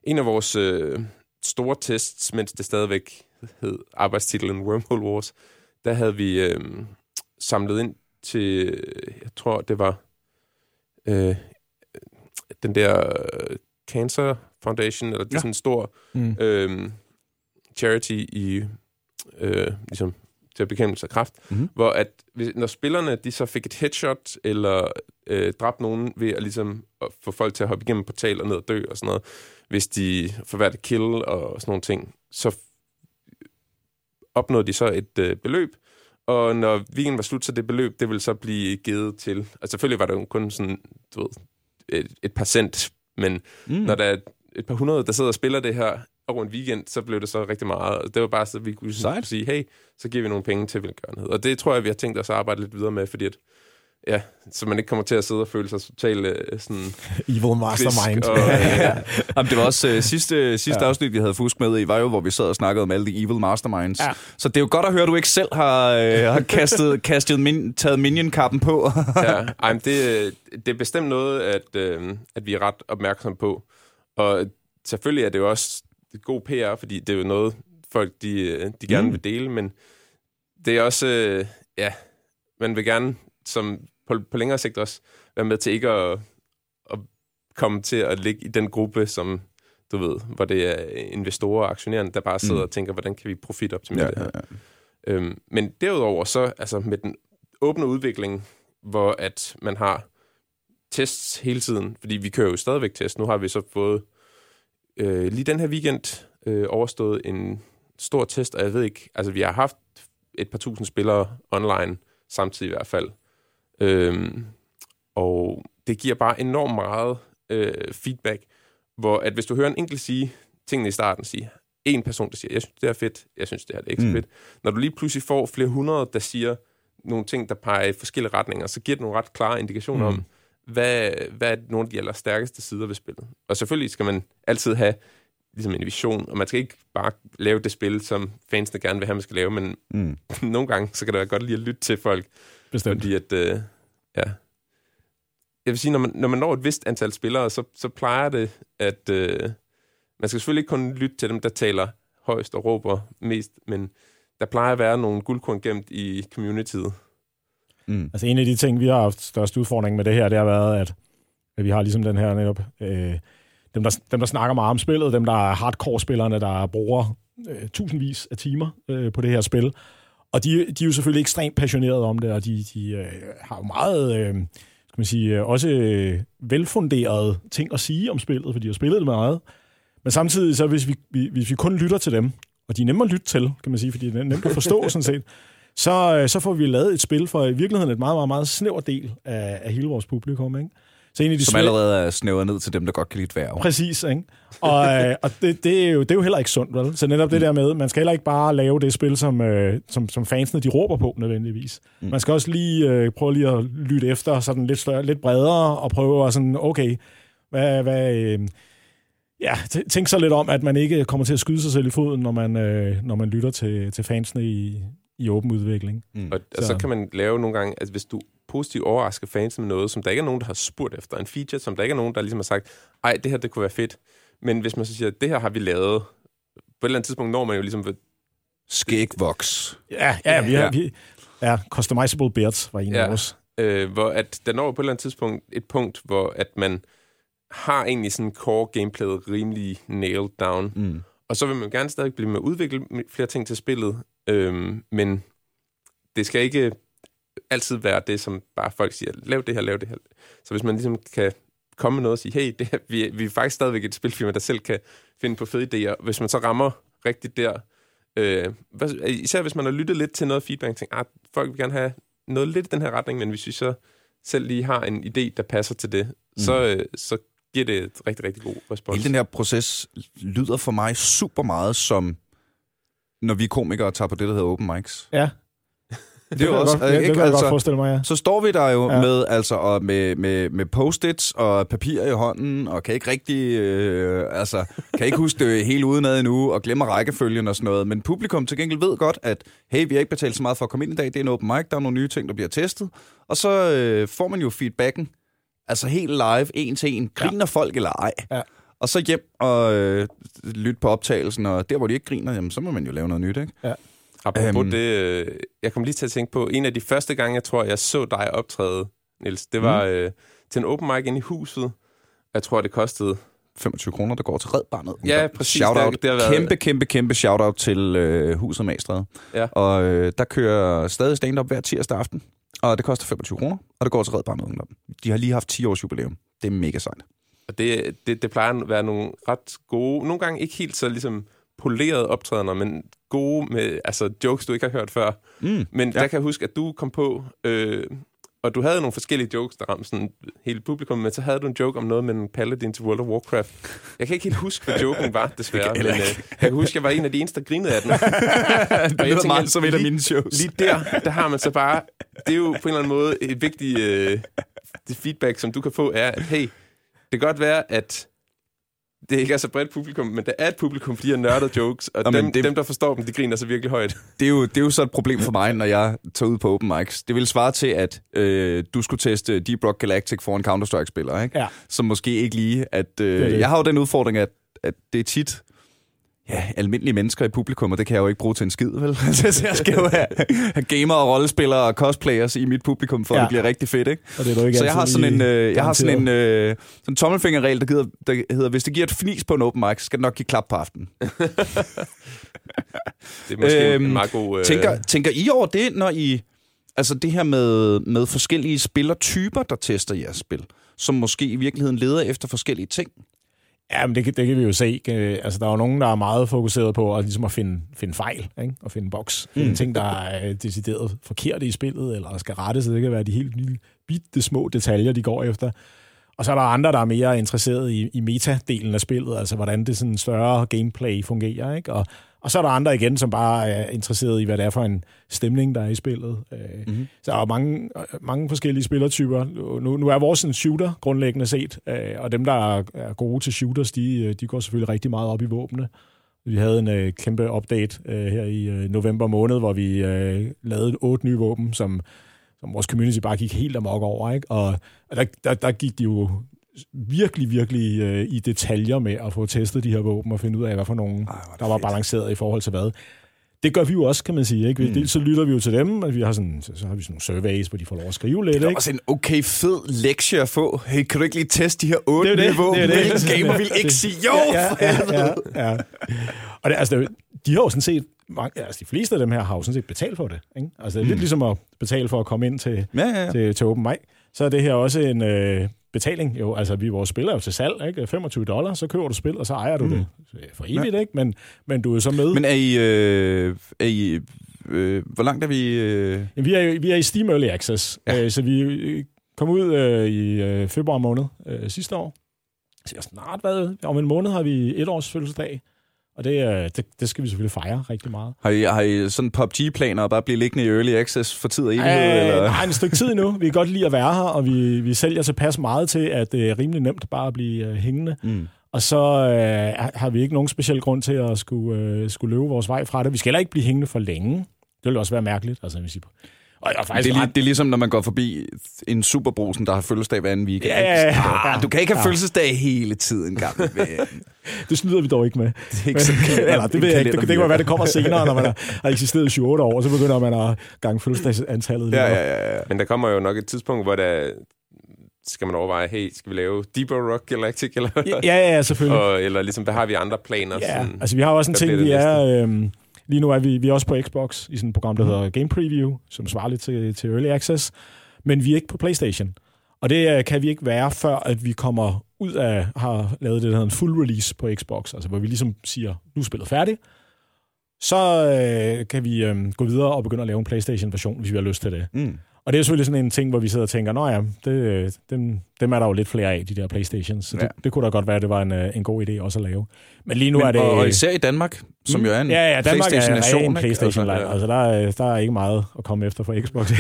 en af vores øh, store tests, mens det stadigvæk hed arbejdstitlen Wormhole Wars, der havde vi øh, samlet ind til, jeg tror det var øh, den der øh, Cancer Foundation, eller det er Ja. sådan en stor Mm. øh, charity i øh, ligesom til bekæmpelse af kræft, Mhm. mm-hmm. hvor at hvis, når spillerne de så fik et headshot eller øh, dræbte nogen ved at ligesom at få folk til at hoppe igennem portaler ned og dø og sådan noget, hvis de får hvert kill og sådan nogle ting, så opnåede de så et øh, beløb, og når weekenden var slut, så det beløb, det ville så blive givet til, altså selvfølgelig var det jo kun sådan, du ved, et, et par cent, men Mm. når der er et par hundrede, der sidder og spiller det her over en weekend, så blev det så rigtig meget. Og det var bare så, vi kunne Sejt. sige, hey, så giver vi nogle penge til velgørenhed. Og det tror jeg, vi har tænkt os at arbejde lidt videre med, fordi at, ja, så man ikke kommer til at sidde og føle sig totalt øh, sådan Evil mastermind. Og, ja, Jamen, det var også øh, sidste, sidste Ja. afsnit, vi havde fusk med i, var jo, hvor vi sad og snakkede om alle de evil masterminds. Ja. Så det er jo godt at høre, at du ikke selv har, øh, har kastet, kastet min, taget minion-kappen på. ja. Ej, men det, øh, det er bestemt noget, at, øh, at vi er ret opmærksomme på. Og selvfølgelig er det jo også god PR, fordi det er jo noget, folk de, øh, de gerne Mm. vil dele, men det er også, øh, ja, man vil gerne som på, på længere sigt også være med til ikke at, at komme til at ligge i den gruppe, som du ved, hvor det er investorer og aktionærerne, der bare sidder Mm. og tænker, hvordan kan vi profitoptimere ja, det her. ja, ja. Øhm, men derudover så, altså med den åbne udvikling, hvor at man har tests hele tiden, fordi vi kører jo stadigvæk test. Nu har vi så fået øh, lige den her weekend øh, overstået en stor test, og jeg ved ikke, altså vi har haft et par tusind spillere online samtidig i hvert fald. Øhm, og det giver bare enormt meget øh, feedback, hvor at hvis du hører en enkelt sige tingene i starten, sige, en person, der siger, jeg synes, det er fedt, jeg synes, det er ikke så Mm. fedt. Når du lige pludselig får flere hundrede, der siger nogle ting, der peger i forskellige retninger, så giver det nogle ret klare indikationer mm. om, hvad, hvad er nogle af de allerstærkeste sider ved spillet. Og selvfølgelig skal man altid have ligesom en vision, og man skal ikke bare lave det spil, som fansene gerne vil have, man skal lave, men Mm. nogle gange, så kan det være godt lige at lytte til folk, Bestemt. fordi at, øh, ja. Jeg vil sige, når man, når man når et vist antal spillere, så, så plejer det, at øh, man skal selvfølgelig ikke kun lytte til dem, der taler højst og råber mest, men der plejer at være nogle guldkorn gemt i communityet. Mm. Altså en af de ting, vi har haft største udfordring med det her, det har været, at, at vi har ligesom den her netop, øh, dem, der, dem der snakker meget om spillet, dem der er hardcore-spillerne, der bruger øh, tusindvis af timer øh, på det her spil, og de, de er jo selvfølgelig ekstremt passionerede om det, og de, de øh, har jo meget, øh, skal man sige, øh, også øh, velfunderede ting at sige om spillet, for de har spillet det meget. Men samtidig, så hvis vi, hvis vi kun lytter til dem, og de er nemme at lytte til, kan man sige, fordi det er nemt at forstå sådan set, så, øh, så får vi lavet et spil for i virkeligheden et meget, meget, meget snæver del af, af hele vores publikum. Ikke? Så en af de Som allerede er snævret ned til dem, der godt kan lide dværge. Præcis, ikke? Og, øh, og det, det, er jo, det er jo heller ikke sundt, vel? Så netop det mm. der med, man skal heller ikke bare lave det spil, som, øh, som, som fansene de råber på nødvendigvis. Mm. Man skal også lige øh, prøve lige at lytte efter sådan lidt, større, lidt bredere, og prøve at sådan, okay, hvad, hvad, øh, ja, tænk så lidt om, at man ikke kommer til at skyde sig selv i foden, når man, øh, når man lytter til, til fansene i, i åben udvikling. Mm. Og, og så. så kan man lave nogle gange, altså hvis du positivt overrasker fans med noget, som der ikke er nogen, der har spurgt efter. En feature, som der ikke er nogen, der ligesom har sagt, ej, det her, det kunne være fedt. Men hvis man så siger, det her har vi lavet, på et eller andet tidspunkt når man jo ligesom... Skægvoks. Ja, ja, vi har, ja. Vi, ja, customizable beards var en ja, af vores. Øh, hvor at der når på et eller andet tidspunkt et punkt, hvor at man har egentlig sådan core gameplayet rimelig nailed down. Mm. Og så vil man gerne stadig blive med at udvikle flere ting til spillet, øhm, men det skal ikke altid være det, som bare folk siger, lav det her, lav det her. Så hvis man ligesom kan komme med noget og sige, hey, det her, vi, vi er faktisk stadigvæk et spilfirma, der selv kan finde på fede idéer. Hvis man så rammer rigtigt der, øh, især hvis man har lyttet lidt til noget feedback, og tænker, ah, folk vil gerne have noget lidt i den her retning, men hvis vi så selv lige har en idé, der passer til det, mm. så, øh, så giver det et rigtig, rigtig god respons. Hele den her proces lyder for mig super meget som, når vi komikere tager på det, der hedder open mics. Ja. Det, det, er også, godt, ikke, det altså, godt forestille mig, ja. Så står vi der jo ja. med, altså, og med, med, med post-its og papir i hånden, og kan ikke rigtig, øh, altså, kan ikke huske det helt udenad endnu, og glemmer rækkefølgen og sådan noget. Men publikum til gengæld ved godt, at hey, vi har ikke betalt så meget for at komme ind i dag, det er en open mic, der er nogle nye ting, der bliver testet. Og så øh, får man jo feedbacken Altså helt live, en til en. Griner ja. folk eller ej? Ja. Og så hjem og øh, lytte på optagelsen, og der, hvor de ikke griner, jamen, så må man jo lave noget nyt, ikke? Ja. Apropos um, det, øh, jeg kom lige til at tænke på, en af de første gange, jeg tror, jeg så dig optræde, Niels, det var mm. øh, til en open mic inde i huset. Jeg tror, det kostede 25 kroner, der går til Red Barnet. Ja, præcis. Shout-out. Det, har været... Kæmpe, kæmpe, kæmpe shout-out til øh, Huset Magstred. Ja. Og øh, der kører stadig stand-up hver tirsdag aften og det koster 25 kroner, og det går til Red Barnet Ungdom. De har lige haft 10 års jubilæum. Det er mega sejt. Og det, det, det plejer at være nogle ret gode, nogle gange ikke helt så ligesom polerede optrædener, men gode med altså jokes, du ikke har hørt før. Mm, men ja. der kan jeg huske, at du kom på øh, og du havde nogle forskellige jokes, der ramte sådan hele publikum, men så havde du en joke om noget med en paladin til World of Warcraft. Jeg kan ikke helt huske, hvad joken var, desværre. Men, uh, jeg kan huske, at jeg var en af de eneste, der grinede af den. det lyder meget som et af mine shows. Lige der, der har man så bare... Det er jo på en eller anden måde et vigtigt uh, det feedback, som du kan få, er, at hey, det kan godt være, at det ikke er så bredt publikum, men der er et publikum, fordi jeg nørder jokes, og Jamen, dem, det, dem, der forstår dem, de griner så virkelig højt. Det er, jo, det er jo så et problem for mig, når jeg tager ud på open mics. Det vil svare til, at øh, du skulle teste Deep Rock Galactic for en Counter-Strike-spiller, ikke? Ja. Som måske ikke lige... At, øh, det det. Jeg har jo den udfordring, at, at det er tit ja, almindelige mennesker i publikum, og det kan jeg jo ikke bruge til en skid, vel? så jeg skal jo have, have gamer og rollespillere og cosplayers i mit publikum, for ja. at det bliver rigtig fedt, ikke? Og det er ikke så jeg har sådan en, øh, jeg har sådan en øh, sådan tommelfingerregel, der, giver, der hedder, hvis det giver et fnis på en open mic, så skal det nok give klap på aftenen. det er måske øhm, en meget god... Øh... Tænker, tænker I over det, når I... Altså det her med, med forskellige spillertyper, der tester jeres spil, som måske i virkeligheden leder efter forskellige ting? Ja, men det, det kan vi jo se. Altså, der er jo nogen, der er meget fokuseret på at, ligesom at finde, finde fejl, ikke? og finde boks. Mm. Finde ting, der er decideret forkerte i spillet, eller skal rettes. Det kan være de helt lille, bitte små detaljer, de går efter. Og så er der andre, der er mere interesseret i, i metadelen af spillet, altså hvordan det sådan større gameplay fungerer. Ikke? Og, og så er der andre igen, som bare er interesseret i, hvad det er for en stemning, der er i spillet. Mm-hmm. Så der er mange, mange forskellige spillertyper. Nu, nu er vores en shooter grundlæggende set, øh, og dem, der er gode til shooters, de, de går selvfølgelig rigtig meget op i våbne. Vi havde en uh, kæmpe update uh, her i uh, november måned, hvor vi uh, lavede otte nye våben, som, som vores community bare gik helt amok over. Ikke? Og, og der, der, der gik de jo virkelig, virkelig øh, i detaljer med at få testet de her våben og finde ud af, hvad for nogen, Ej, det der var fedt. balanceret i forhold til hvad. Det gør vi jo også, kan man sige. Ikke? Mm. Dels så lytter vi jo til dem, og vi har sådan, så, har vi sådan nogle surveys, hvor de får lov at skrive lidt. Det er Ikke? også en okay fed lektie at få. Hey, kan du ikke lige teste de her otte Det det, niveau? det det. Hvilken gamer vil ikke sige jo? ja, ja, ja, ja. Og det, altså, det, de har jo sådan set, mange, altså de fleste af dem her har jo sådan set betalt for det. Ikke? Altså det er mm. lidt ligesom at betale for at komme ind til, Ja, ja, ja. til, til Open Mic. Så er det her også en øh, betaling. Jo, altså vi vores spil er jo til salg, ikke? 25 dollar, så køber du spil, og så ejer du mm. det for evigt, ikke? Men, men du er så med. Men er I... Øh, er I øh, hvor langt er vi... Øh... Vi, er, vi er i Steam Early Access, ja. øh, så vi øh, kom ud øh, i øh, februar måned øh, sidste år. Så jeg snart været, om en måned har vi et års fødselsdag, og det, øh, det, det skal vi selvfølgelig fejre rigtig meget. Har I, har I sådan PUBG-planer og bare blive liggende i Early Access for tid og evighed? Øh, eller? nej, en stykke tid endnu. Vi kan godt lide at være her, og vi, vi sælger tilpas meget til, at det er rimelig nemt bare at blive øh, hængende. Mm. Og så øh, har vi ikke nogen speciel grund til at skulle, øh, skulle løbe vores vej fra det. Vi skal heller ikke blive hængende for længe. Det ville også være mærkeligt. Altså, hvis I, og, og faktisk Det er, ret- det er ligesom, når man går forbi en superbrusen, der har fødselsdag hver anden weekend. Ja, ja, ja. Ah, du kan ikke have Ja. fødselsdag hele tiden, gammel. Det snyder vi dog ikke med. Det er ikke sådan, Eller, det ved jeg ikke. Det, det kan være, det kommer senere, når man har, har eksisteret i 7-8 år, og så begynder man at gange fødselsdagsantallet. lidt Ja, ja, ja. ja. Men der kommer jo nok et tidspunkt, hvor der skal man overveje, hey, skal vi lave Deeper Rock Galactic, eller, Ja, ja, ja, selvfølgelig. og, eller ligesom, hvad har vi andre planer? Ja, sådan? altså vi har også en ting, vi er... Øhm, lige nu er vi, vi er også på Xbox i sådan et program, der hedder Game Preview, som svarer lidt til, til Early Access, men vi er ikke på Playstation. Og det øh, kan vi ikke være, før at vi kommer ud af, har lavet det, der hedder en full release på Xbox, altså hvor vi ligesom siger, nu er spillet færdigt, så øh, kan vi øh, gå videre og begynde at lave en Playstation-version, hvis vi har lyst til det. Mm. Og det er selvfølgelig sådan en ting, hvor vi sidder og tænker, nå ja, det, dem, dem er der jo lidt flere af, de der Playstations. Så Ja. det, det kunne da godt være, at det var en, øh, en god idé også at lave. Men lige nu Men, er det... og, og især i Danmark, som Mm. jo er en ja, ja, Danmark er PlayStation-nation. en ikke? Playstation-land. Altså, Altså, der, er, der er ikke meget at komme efter for Xbox.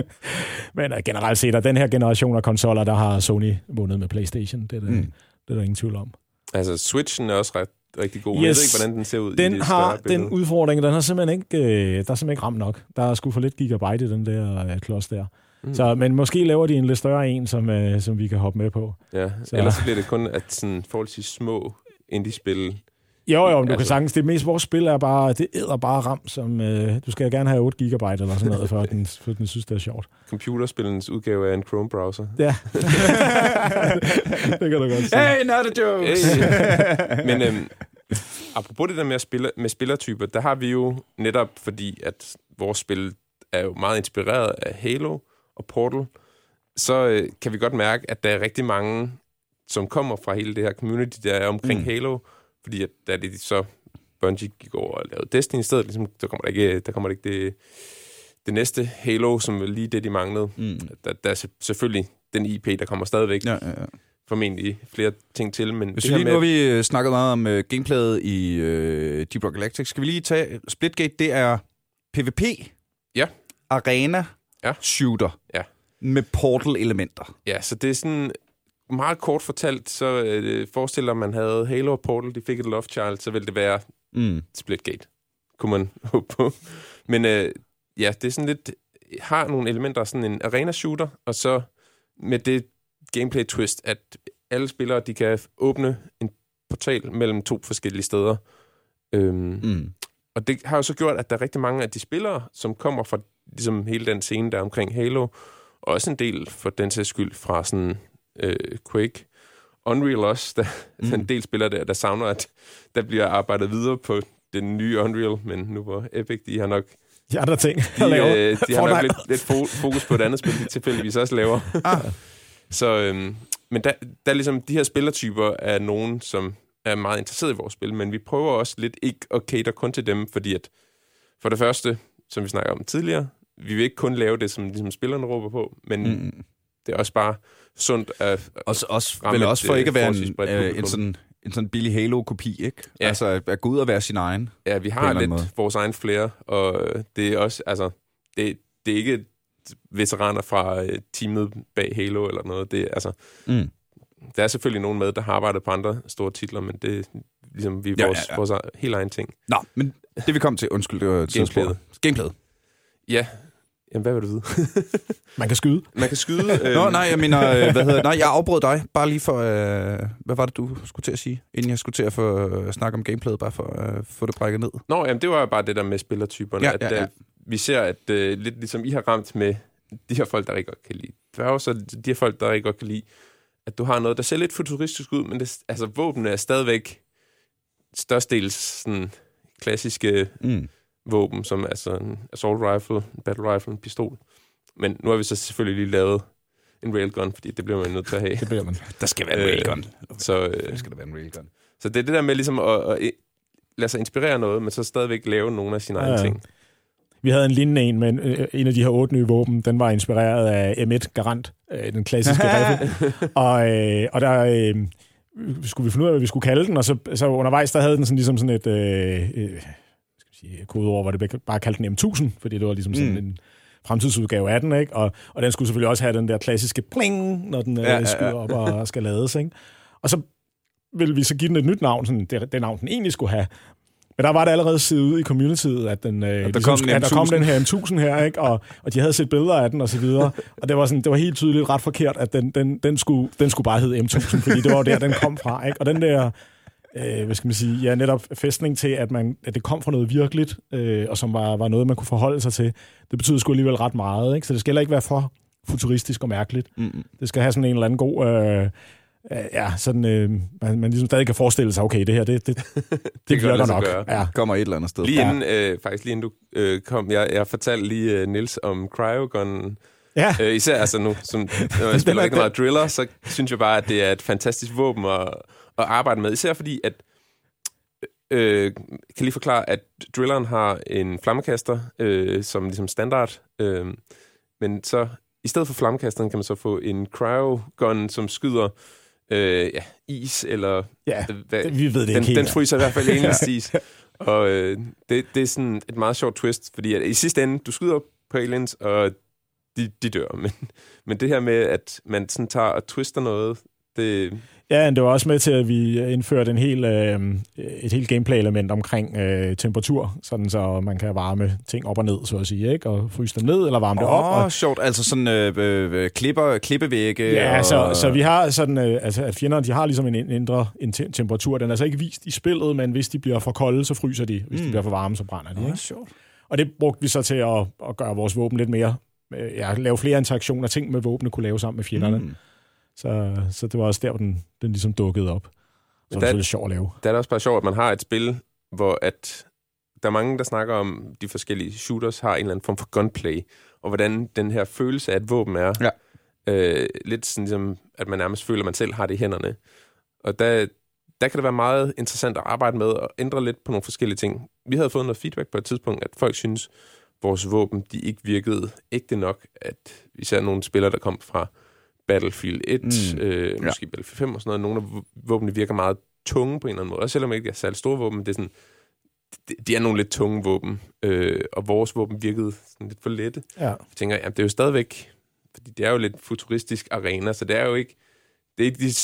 Men uh, generelt set, at den her generation af konsoller, der har Sony vundet med Playstation. Det er der, mm. det er der ingen tvivl om. Altså, Switchen er også ret, rigtig god. Yes. Jeg ved ikke, hvordan den ser ud i Den det har billede. den udfordring, den har simpelthen ikke, øh, der er simpelthen ikke ramt nok. Der er sgu for lidt gigabyte i den der øh, klods der. Mm. Så, men måske laver de en lidt større en, som, øh, som vi kan hoppe med på. Ja, Så- ellers så bliver det kun at sådan forholdsvis små indie-spil. Jo, jo, men du Altså- kan sagtens, det mest vores spil er bare, det æder bare ram, som, øh, du skal gerne have 8 gigabyte eller sådan noget, for at den, for den synes, det er sjovt. Computerspillens udgave af en Chrome-browser. Ja. det kan du godt sige. Hey, not a joke! Hey. Men øhm, apropos det der med, at spille, med spillertyper, der har vi jo netop, fordi at vores spil er jo meget inspireret af Halo og Portal, så øh, kan vi godt mærke, at der er rigtig mange, som kommer fra hele det her community, der er omkring mm. Halo, fordi at da det så Bungie gik over og lavede Destiny i stedet, ligesom, der kommer der ikke, der kommer der ikke det, det næste Halo, som er lige det, de manglede. Mm. Der, der er se- selvfølgelig den IP, der kommer stadigvæk Ja, ja, ja. formentlig flere ting til, men Hvis det lige, med, nu har vi øh, snakket meget om øh, gameplayet i øh, Deep Rock Galactic. Skal vi lige tage Splitgate? Det er PvP. Ja. Arena. Ja. Shooter. Ja. Med portal-elementer. Ja, så det er sådan meget kort fortalt, så øh, forestiller man havde Halo og Portal, de fik et love child, så ville det være Mm. Splitgate, kunne man håbe på. Men øh, ja, det er sådan lidt, har nogle elementer af sådan en arena shooter, og så med det gameplay twist, at alle spillere, de kan åbne en portal mellem to forskellige steder. Øhm, Mm. Og det har jo så gjort, at der er rigtig mange af de spillere, som kommer fra ligesom hele den scene, der er omkring Halo, og også en del for den sags skyld fra sådan øh, Quake. Unreal også, der, mm. der er en del spillere der, der savner, at der bliver arbejdet videre på den nye Unreal, men nu hvor Epic, de har nok, De andre ting, de, øh, de har nok lidt, lidt fo- fokus på et andet spil, de tilfældigvis også laver. Ah. Så, øhm, men der, der er ligesom, de her spillertyper er nogen, som er meget interesseret i vores spil, men vi prøver også lidt ikke at cater kun til dem, fordi at for det første, som vi snakker om tidligere, vi vil ikke kun lave det, som ligesom spillerne råber på, men mm. Det er også bare sundt at... Også, også, vel et, også for øh, ikke at være en, øh, en, sådan, en sådan billig Halo-kopi, ikke? Ja. Altså at, at gå ud og være sin egen. Ja, vi har lidt måde. vores egen flere, og det er også, altså, det, det er ikke veteraner fra øh, teamet bag Halo eller noget. Det altså, Mm. der er selvfølgelig nogen med, der har arbejdet på andre store titler, men det er ligesom, vi er Ja, vores, ja, ja. vores helt egen ting. Nå, men det vi kom til, undskyld, det var et Gameplayet. sidespor. Gameplayet. Ja, Jamen, hvad vil du vide? Man kan skyde. Man kan skyde... Øh, Nå, nej, jeg mener, øh, hvad hedder, nej, jeg afbrød dig, bare lige for, øh, hvad var det, du skulle til at sige, inden jeg skulle til at få øh, snakke om gameplayet, bare for at øh, få det brækket ned. Nå, jamen, det var bare det der med spillertyperne. Ja, at, ja, ja. øh, vi ser, at øh, lidt ligesom I har ramt med de her folk, der rigtig godt kan lide dværge, så de her folk, der rigtig godt kan lide, at du har noget, der ser lidt futuristisk ud, men det, altså, våbnene er stadigvæk størstedels sådan, klassiske Mm. Våben, som altså en assault rifle, en battle rifle, en pistol. Men nu har vi så selvfølgelig lige lavet en railgun, fordi det bliver man nødt til at have. Det bliver man. Der skal være en Øh, railgun. Så, øh, Der skal der være en railgun. så det er det der med ligesom at, at lade sig inspirere noget, men så stadigvæk lave nogle af sine Ja, egne ting. Vi havde en lignende en, men øh, en af de her otte nye våben, den var inspireret af M1 Garant, øh, den klassiske rifle. Og, øh, og der øh, skulle vi finde ud af, hvad vi skulle kalde den, og så, så undervejs, der havde den sådan ligesom sådan et øh, øh, kodeord, hvor det bare kaldte den M1000, fordi det var ligesom sådan Mm. en fremtidsudgave af den, ikke? Og, og den skulle selvfølgelig også have den der klassiske pling, når den øh, Ja, ja, ja. skyder op og skal lades, ikke? Og så ville vi så give den et nyt navn, sådan det, det navn, den egentlig skulle have. Men der var det allerede set ud i communityet, at, den, øh, ligesom kom en skulle- at der kom M1000. den her M1000 her, ikke? Og, og de havde set billeder af den og så videre. Og det var, sådan, det var helt tydeligt ret forkert, at den, den, den, skulle, den skulle bare hedde M1000, fordi det var der, den kom fra. Ikke? Og den der, øh, hvad skal man sige, ja, netop fæstning til, at, man, at det kom fra noget virkeligt, øh, og som var, var noget, man kunne forholde sig til, det betyder sgu alligevel ret meget. Ikke? Så det skal heller ikke være for futuristisk og mærkeligt. Mm. Det skal have sådan en eller anden god... Øh, øh, ja, sådan, øh, man, man ligesom stadig kan forestille sig, okay, det her, det, det, det, det virker nok. gøre. Ja. Kommer et eller andet sted. Lige Ja. inden, øh, faktisk lige inden du øh, kom, jeg, jeg fortalte lige øh, Nils om cryogun. Ja, Øh, især altså nu, som, når jeg spiller rigtig meget driller, så synes jeg bare, at det er et fantastisk våben at, at arbejde med. Især fordi, at øh, kan lige forklare, at drilleren har en flammekaster øh, som ligesom standard, øh, men så i stedet for flammekasteren kan man så få en cryogun, som skyder øh, ja, is eller ja hvad, det, vi ved det den, ikke helt. den fryser i hvert fald enhedstis. Og øh, det, det er sådan et meget sjovt twist, fordi at i sidste ende, du skyder på aliens, og de, de dør. Men, men det her med, at man sådan tager og twister noget, det, Ja, men det var også med til, at vi indførte en hel, øh, et helt gameplay-element omkring øh, temperatur, sådan så man kan varme ting op og ned, så at sige, ikke? og fryse dem ned, eller varme det op. Åh, Og, oh, sjovt. Altså sådan øh, øh, klipper, klippevægge. ja, og, så, så vi har sådan, øh, altså, at fjenderne, de har ligesom en en indre en te- temperatur. Den er altså ikke vist i spillet, men hvis de bliver for kolde, så fryser de. Hvis mm. de bliver for varme, så brænder de. Åh, Ikke? sjovt. Og det brugte vi så til at, at gøre vores våben lidt mere, øh, ja, lave flere interaktioner, ting med våbne kunne lave sammen med fjenderne. Mm. Så, så det var også der, hvor den, den ligesom dukkede op. Så det lidt sjovt at lave. der er det også bare sjovt, at man har et spil, hvor at der er mange, der snakker om, de forskellige shooters har en eller anden form for gunplay, og hvordan den her følelse af et våben er. Ja. Øh, lidt sådan ligesom, at man nærmest føler, at man selv har det i hænderne. Og der, der kan det være meget interessant at arbejde med og ændre lidt på nogle forskellige ting. Vi havde fået noget feedback på et tidspunkt, at folk synes, vores våben, de ikke virkede ægte nok. At vi ser nogle spillere, der kom fra Battlefield 1, Mm. øh, Ja. måske Battlefield 5 og sådan noget. Nogle af vå- våbnene virker meget tunge på en eller anden måde. Også selvom ikke er særlig store våben, det er sådan, de, de er nogle lidt tunge våben. Øh, og vores våben virkede sådan lidt for lette. Ja. Jeg tænker, jamen, det er jo stadigvæk, fordi det er jo lidt futuristisk arena, så det er jo ikke, det er ikke de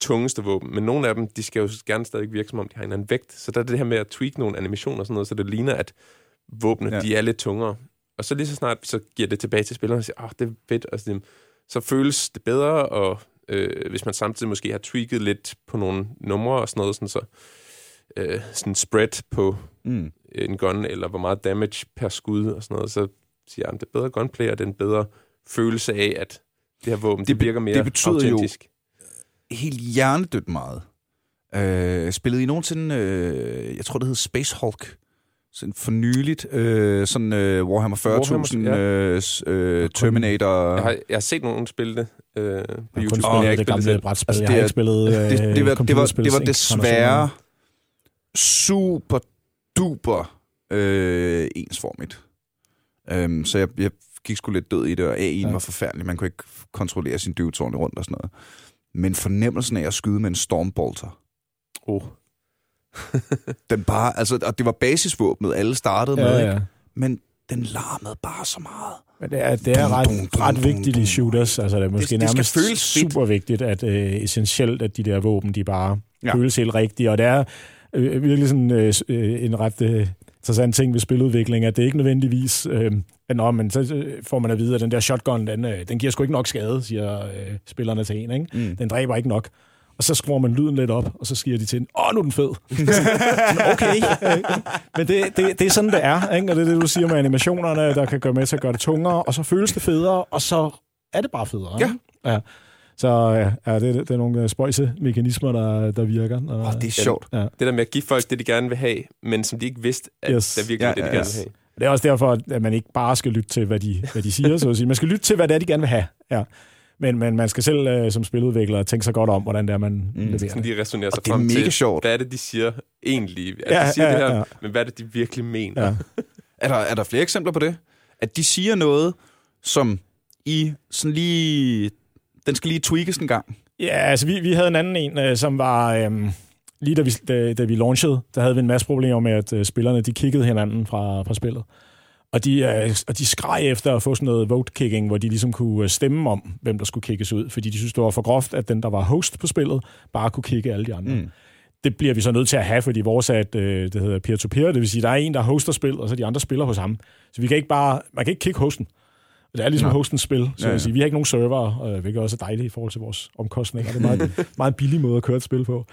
tungeste våben, men nogle af dem, de skal jo gerne stadig virke, som om de har en eller anden vægt. Så der er det her med at tweak nogle animationer og sådan noget, så det ligner, at våbnene, Ja. de er lidt tungere. Og så lige så snart, så giver det tilbage til spillerne og siger, åh, det er fedt, og så, så føles det bedre, og øh, hvis man samtidig måske har tweaked lidt på nogle numre og sådan noget, sådan så øh, sådan spread på Mm. en gun, eller hvor meget damage per skud og sådan noget, så siger jeg, at det er bedre gunplay, og det er en bedre følelse af, at det her våben, det, Det virker mere det betyder jo- autentisk. Helt hjernedødt meget. Øh, spillede I nogensinde, øh, jeg tror det hed Space Hulk, sådan for nyligt, øh, sådan øh, Warhammer 40.000, Warhammer, øh, s- øh, Terminator. Jeg har, jeg har set nogen spille det øh, på Jeg har kun YouTube, jeg spillet har det ikke spillet gamle brætspil. Altså, jeg det har ikke spillet øh, det, det, var, det, var, det, var desværre super duper øh, ensformigt. Um, så jeg, jeg gik sgu lidt død i det, og AI'en Ja. ja. var forfærdelig. Man kunne ikke kontrollere sin ordentligt rundt og sådan noget. Men fornemmelsen af at skyde med en stormbolter, Oh. den bare, altså, og det var basisvåbnet, alle startede med, Ja, ikke? ja. men den larmede bare så meget. Men det er, det er ret, Dum, dum, dum, ret vigtigt i shooters. Altså, det er måske Det- det nærmest føles super vigtigt, at øh, essentielt, at de der våben, de bare Ja. føles helt rigtige. Og det er øh, virkelig sådan øh, øh, en ret øh, interessant ting ved spiludvikling, at det ikke nødvendigvis... Øh, Nå, men så øh, får man at vide, at den der shotgun, den, øh, den giver sgu ikke nok skade, siger øh, spillerne til en. Ikke? Mm. Den dræber ikke nok. Og så skruer man lyden lidt op, og så siger de til en, åh, nu er den fed. okay. Men det, det, det er sådan, det er. Ikke? Og det er det, du siger med animationerne, der kan gøre med til at gøre det tungere, og så føles det federe, og så er det bare federe. Ja. Ikke? ja. Så ja, det, det er nogle spøjse mekanismer, der, der virker. Og, oh, det er sjovt. Ja. Det der med at give folk det, de gerne vil have, men som de ikke vidste, at Yes. yes. der virkelig Ja, var det, de ja, gerne yes. vil have. Det er også derfor, at man ikke bare skal lytte til, hvad de, hvad de siger, så at sige. Man skal lytte til, hvad det er, de gerne vil have. Ja. Men, men man skal selv øh, som spiludvikler tænke sig godt om, hvordan det er, man mm. leverer. Sådan det. de resonerer sig det er frem mega til, sjovt. hvad er det, de siger egentlig? At Ja, de siger ja, det her, ja. men hvad er det, de virkelig mener? Ja. Er der, er der flere eksempler på det? At de siger noget, som I sådan lige... Den skal lige tweakes en gang. Ja, altså vi, vi havde en anden en, øh, som var... Øh, lige da vi, da, da vi launchede, der havde vi en masse problemer med, at øh, spillerne de kiggede hinanden fra, fra spillet. Og de, øh, og de skreg efter at få sådan noget vote-kicking, hvor de ligesom kunne øh, stemme om, hvem der skulle kickes ud, fordi de synes, det var for groft, at den, der var host på spillet, bare kunne kigge alle de andre. Mm. Det bliver vi så nødt til at have, fordi vores er et, øh, det hedder peer-to-peer, det vil sige, der er en, der hoster spil, og så de andre spiller hos ham. Så vi kan ikke bare, man kan ikke kicke hosten. Det er ligesom Nå. hostens spil, så Ja, ja, ja. Sige. vi har ikke nogen server, øh, hvilket også er dejligt i forhold til vores omkostninger. Det er en meget, meget billig måde at køre et spil på.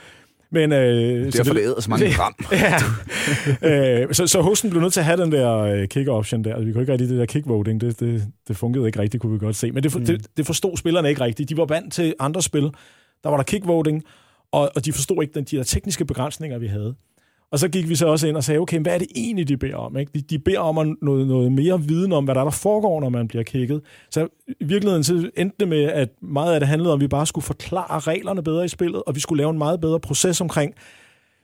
Men, øh, så Derfor det æder så mange gram. ja. øh, så, så hosten blev nødt til at have den der øh, kick-option der. Vi kunne ikke rigtig det der kick-voting, det, det, det fungerede ikke rigtigt, kunne vi godt se. Men det, for, mm. det, det forstod spillerne ikke rigtigt. De var vant til andre spil. Der var der kick-voting, og, og de forstod ikke den, de der tekniske begrænsninger, vi havde. Og så gik vi så også ind og sagde, okay, hvad er det egentlig, de beder om? Ikke? De, de beder om noget, noget mere viden om, hvad der, er, der foregår, når man bliver kigget. Så i virkeligheden så endte det med, at meget af det handlede om, at vi bare skulle forklare reglerne bedre i spillet, og vi skulle lave en meget bedre proces omkring,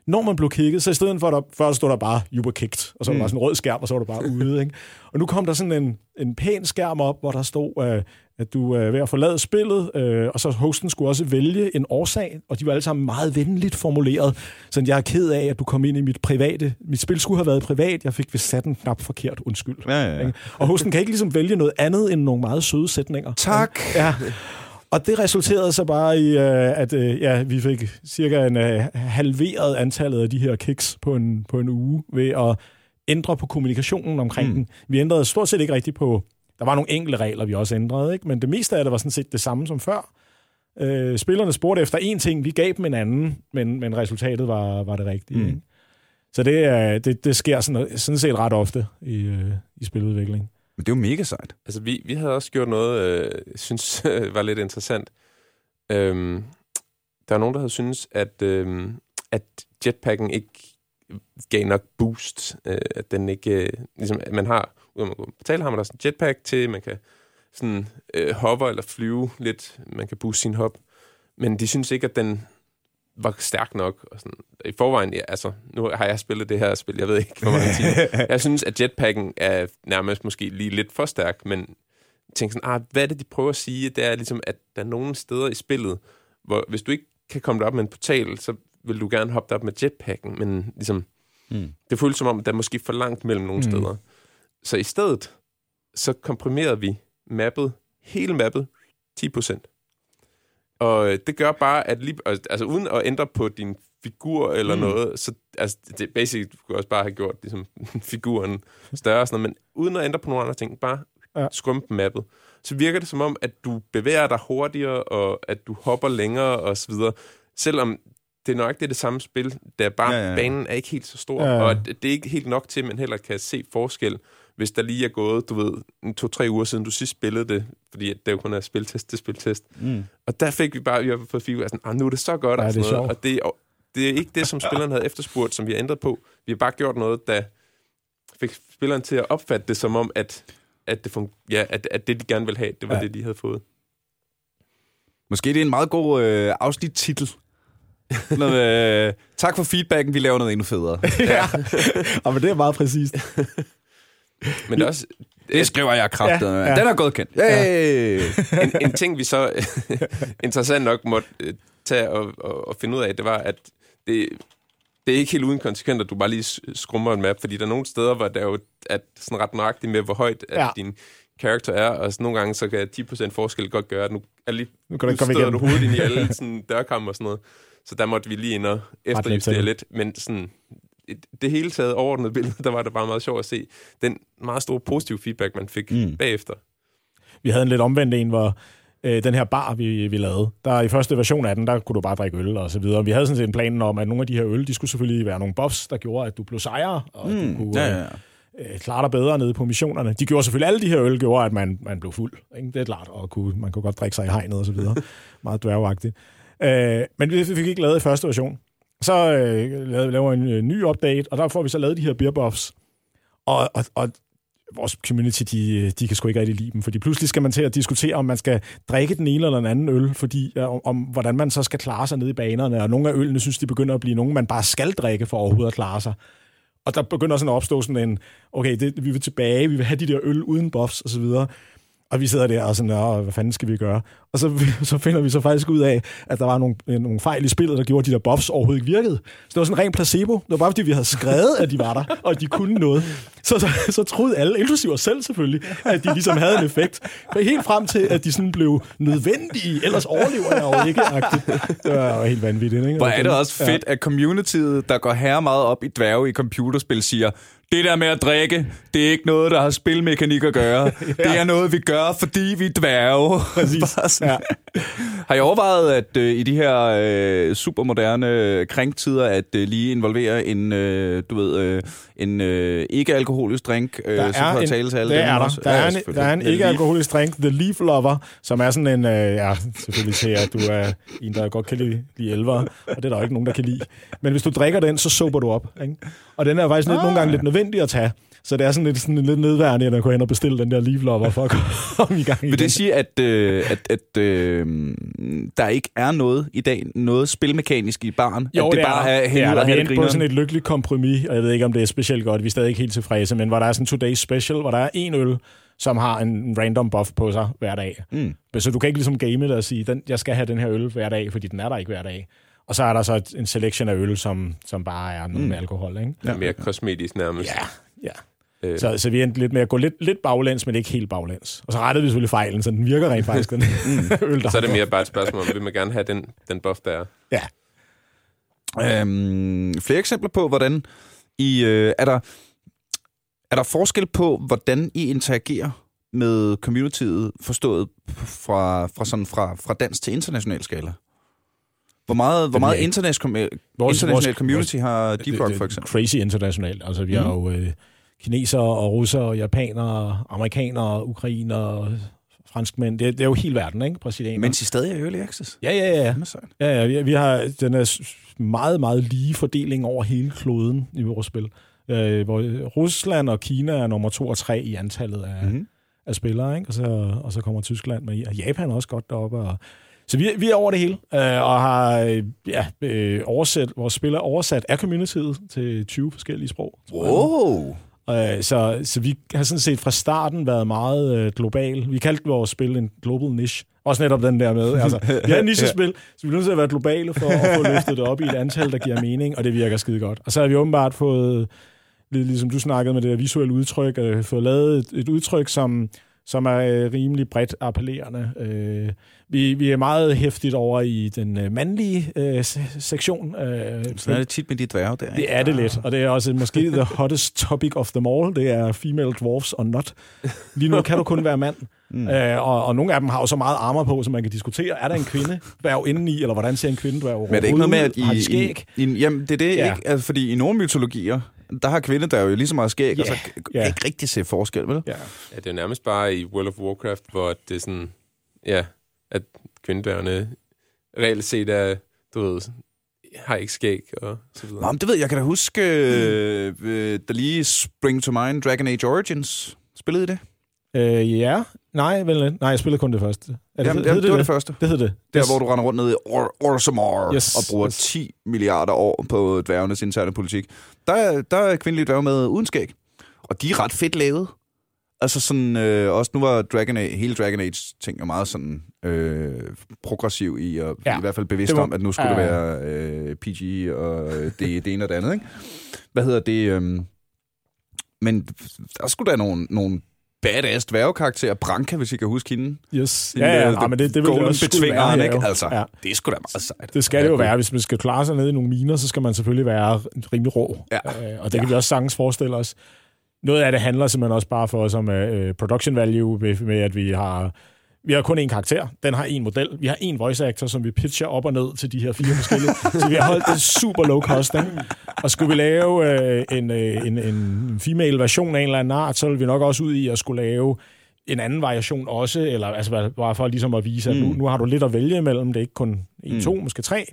når man blev kigget, så i stedet for, at der, før stod der bare, you were kicked, og så var der bare sådan en rød skærm, og så var du bare ude. Ikke? Og nu kom der sådan en, en pæn skærm op, hvor der stod, øh, at du er ved at forlade spillet, øh, og så hosten skulle også vælge en årsag, og de var alle sammen meget venligt formuleret. Så jeg er ked af, at du kom ind i mit private. Mit spil skulle have været privat, jeg fik vist sat en knap forkert, undskyld. Ja, ja, ja. Og hosten kan ikke ligesom vælge noget andet end nogle meget søde sætninger. Tak. Ja. Og det resulterede så bare i, øh, at øh, ja, vi fik cirka en øh, halveret antallet af de her kicks på en, på en uge ved at ændre på kommunikationen omkring mm. den. Vi ændrede stort set ikke rigtigt på... Der var nogle enkelte regler, vi også ændrede, ikke? men det meste af det var sådan set det samme som før. Øh, spillerne spurgte efter én ting, vi gav dem en anden, men, men resultatet var, var det rigtige. Mm. Ikke? Så det, er- det, det sker sådan, sådan set ret ofte i, øh, i spiludvikling. Men det er jo mega sejt. Altså, vi, vi havde også gjort noget, øh, jeg synes var lidt interessant. Øhm, der var nogen, der havde synes, at, øhm, at jetpacken ikke gav nok boost. Øh, at den ikke, øh, ligesom, at man har, ud man betale, har man der sådan en jetpack til, man kan sådan øh, hover eller flyve lidt, man kan booste sin hop. Men de synes ikke, at den var stærk nok. Og sådan. I forvejen, ja, altså, nu har jeg spillet det her spil, jeg ved ikke, hvor mange timer. Jeg synes, at jetpacken er nærmest måske lige lidt for stærk, men tænker sådan, ah, hvad er det, de prøver at sige? Det er ligesom, at der er nogle steder i spillet, hvor hvis du ikke kan komme derop med en portal, så vil du gerne hoppe derop med jetpacken, men ligesom, Mm. det føles som om, at der er måske for langt mellem nogle mm. steder. Så i stedet, så komprimerede vi mappet, hele mappet, 10%. Og øh, det gør bare, at lige, altså uden at ændre på din figur eller Mm. noget, så altså, det basic, du kunne også bare have gjort ligesom, figuren større sådan noget, men uden at ændre på nogle andre ting, bare Ja. skrumpe mappet, så virker det som om, at du bevæger dig hurtigere, og at du hopper længere og så videre, selvom det er nok det, er det samme spil, der bare Ja, ja, ja, banen er ikke helt så stor, Ja, ja, og det er ikke helt nok til, at man heller kan se forskel, hvis der lige er gået, du ved, to-tre uger siden, du sidst spillede det, fordi det jo kun er spiltest til spiltest. Mm. Og der fik vi bare, vi har fået figur, sådan, ah, nu er det så godt, Ja, og det er sådan noget. sjovt. Og det, og det er ikke det, som spilleren havde efterspurgt, som vi har ændret på. Vi har bare gjort noget, der fik spilleren til at opfatte det som om, at, at, det, fun- ja, at, at det, de gerne ville have, det var Ja. ja. det, de havde fået. Måske det er en meget god øh, afsnittitel. Noget, øh, tak for feedbacken, vi laver noget endnu federe. ja. Og men det er meget præcist. Men det er også Det skriver jeg kraftigt. Ja, Ja, ja. ja. Den er godt kendt. Hey! en, en ting, vi så interessant nok måtte øh, tage og, og, og finde ud af, det var, at det, det er ikke helt uden konsekvent, at du bare lige skrummer en map, fordi der er nogle steder, hvor der jo er sådan ret nøjagtigt med, hvor højt at Ja. ja. din karakter er, og så nogle gange så kan 10% forskel godt gøre, at nu er lige Nu kan nu komme støder igennem. du hovedet ind i alle sådan, dørkammer og sådan noget. Så der måtte vi lige ind og efterjustere lidt, men sådan, det hele taget overordnet billede, der var det bare meget sjovt at se den meget store positive feedback, man fik mm. bagefter. Vi havde en lidt omvendt en, hvor øh, den her bar, vi, vi lavede, der i første version af den, der kunne du bare drikke øl og så videre. Vi havde sådan set en plan om, at nogle af de her øl, de skulle selvfølgelig være nogle buffs, der gjorde, at du blev sejre, og mm. du kunne ja, ja. Øh, klare dig bedre nede på missionerne. De gjorde selvfølgelig, alle de her øl gjorde, at man, man blev fuld. Ikke? Det er klart, og kunne, man kunne godt drikke sig i hegnet og så videre. Meget dværgagtigt. Øh, men vi fik ikke lavet i første version. Så øh, laver vi en øh, ny update, og der får vi så lavet de her beer buffs. Og, og, og vores community, de, øh, de kan sgu ikke rigtig lide dem, fordi pludselig skal man til at diskutere, om man skal drikke den ene eller den anden øl, fordi ja, om, om hvordan man så skal klare sig nede i banerne, og nogle af ølene synes, de begynder at blive nogle, man bare skal drikke for overhovedet at klare sig. Og der begynder sådan at opstå sådan en, okay, det, vi vil tilbage, vi vil have de der øl uden buffs osv., og vi sidder der og sådan, hvad fanden skal vi gøre? Og så, så finder vi så faktisk ud af, at der var nogle, nogle fejl i spillet, der gjorde, at de der buffs overhovedet ikke virkede. Så det var sådan en ren placebo. Det var bare, fordi vi havde skrevet, at de var der, og at de kunne noget. Så, så, så troede alle, inklusive os selv selvfølgelig, at de ligesom havde en effekt. Men helt frem til, at de sådan blev nødvendige, ellers overlever jeg jo ikke. -agtigt. Det var jo helt vanvittigt. Ikke? Hvor er det også fedt, ja. at communityet, der går her meget op i dværge i computerspil, siger, det der med at drikke, det er ikke noget, der har spilmekanik at gøre. ja. Det er noget, vi gør, fordi vi er dværge. Præcis. ja. Har I overvejet, at uh, i de her uh, supermoderne krænktider, at uh, lige involvere en, uh, du ved, uh, en uh, ikke-alkoholisk drink, uh, der som kan tale til alle det dem er der. Der er, en, der er en ikke-alkoholisk drink, The Leaf Lover, som er sådan en, uh, ja, selvfølgelig til, at du er en, der godt kan lide, lide elver, og det er der jo ikke nogen, der kan lide. Men hvis du drikker den, så sober du op. Ikke? Og den er faktisk lidt, ah. nogle gange lidt nødvendig at tage. Så det er sådan lidt, sådan lidt nedværende, at gå hen og bestille den der Leaf Lover for at komme i gang igen. Vil det sige, at, øh, at, at øh, der ikke er noget i dag, noget spilmekanisk i barn? Jo, at det, det bare er, det er der. Vi er på sådan et lykkeligt kompromis, og jeg ved ikke, om det er specielt godt. Vi er stadig ikke helt tilfredse, men hvor der er sådan en Today's Special, hvor der er en øl, som har en random buff på sig hver dag. Mm. Så du kan ikke ligesom game det og sige, den, jeg skal have den her øl hver dag, fordi den er der ikke hver dag. Og så er der så en selection af øl, som, som bare er noget mm. med alkohol. Ikke? Ja. Mere kosmetisk nærmest. Ja, ja. Øh. Så, så vi endte lidt med at gå lidt, lidt baglæns, men ikke helt baglæns. Og så rettede vi selvfølgelig fejlen, så den virker rent faktisk, den mm. øl, der Så er det mere bare et spørgsmål, om vil man gerne have den, den buff, der er. Ja. Øhm, flere eksempler på, hvordan I... Øh, er, der, er der forskel på, hvordan I interagerer med communityet, forstået fra, fra, sådan, fra, fra dansk til international skala? Hvor meget, hvor meget international, vores, international community vores, har Deep Rock, for eksempel? Crazy international. Altså, vi mm. har jo øh, kinesere og russere, og japanere, amerikanere, ukrainere, franskmænd. Det, det er jo hele verden, ikke? Brasilianer. Mens I stadig er early access? Ja, ja, ja. ja, ja vi, vi har den er meget, meget lige fordeling over hele kloden i vores spil. Øh, hvor Rusland og Kina er nummer to og tre i antallet af, mm-hmm. af spillere, ikke? Og, så, og så kommer Tyskland med. Og Japan er også godt deroppe, og så vi, vi er over det hele, øh, og har ja, øh, oversat, vores spil er oversat af communityet til 20 forskellige sprog. Wow! Øh, så, så vi har sådan set fra starten været meget øh, global. Vi kaldte vores spil en global niche. Også netop den der med. Altså, vi har en niche-spil, ja. så vi er nødt til at være globale for at få løftet det op i et antal, der giver mening, og det virker skide godt. Og så har vi åbenbart fået, ligesom du snakkede med det der visuelle udtryk, øh, fået lavet et, et udtryk, som som er øh, rimelig bredt appellerende. Øh, vi, vi er meget hæftigt over i den øh, mandlige øh, sektion. Øh, så er det tit med de dværge der. Det er det lidt, og det er også måske the hottest topic of them all. Det er female dwarfs or not. Lige nu kan du kun være mand. Mm. Øh, og, og nogle af dem har jo så meget armor på, så man kan diskutere, er der en kvinde dværg indeni, eller hvordan ser en kvinde dværg Men er det ikke noget med, at i, i, i, jamen, det er det ja. ikke, altså, fordi i nogle mytologier, der har kvinde der jo lige så meget skæg, yeah. og så yeah. ikke rigtig se forskel, vel? Ja. ja, det er nærmest bare i World of Warcraft, hvor det er sådan, ja, at kvindedværende reelt set er, du ved, har ikke skæg og så videre. Nå, men det ved jeg. Jeg kan da huske, mm. øh, der lige spring to mind Dragon Age Origins. Spillede I det? Øh, ja. Nej, vel, nej, jeg spillede kun det første. Er det, jamen, jamen, det, det var det første. Det hed det. Der, yes. hvor du render rundt ned i Or Orsamar yes. og bruger yes. 10 milliarder år på dværgenes interne politik. Der er, der er kvindelige dværge med uden skæg. Og de er ret fedt lavet. Altså sådan, øh, også nu var Dragon Age, hele Dragon Age ting er meget sådan øh, progressiv i, og ja. i hvert fald bevidst var, om, at nu skulle ja. det være øh, PG og det, det ene og det andet, ikke? Hvad hedder det? Øh, men der skulle der nogle, nogle badass dværgekarakter, Branka, hvis I kan huske hende. Yes. Ja, ja, der, ja, men det, det vil det også betvingeren, være ikke? Altså, ja. det er sgu da meget sejt. Det skal det jo Ja, være. Hvis man skal klare sig nede i nogle miner, så skal man selvfølgelig være rimelig rå. Ja. Øh, og det kan vi også sagtens forestille os. Noget af det handler simpelthen også bare for os om uh, production value, med, med at vi har vi har kun én karakter. Den har en model. Vi har en voice actor, som vi pitcher op og ned til de her fire forskellige. så vi har holdt det super low cost. Ikke? Og skulle vi lave øh, en, øh, en, en female version af en eller anden art, så ville vi nok også ud i at skulle lave en anden variation også, eller altså bare for ligesom at vise, at nu, nu har du lidt at vælge imellem. Det er ikke kun en, mm. to, måske tre.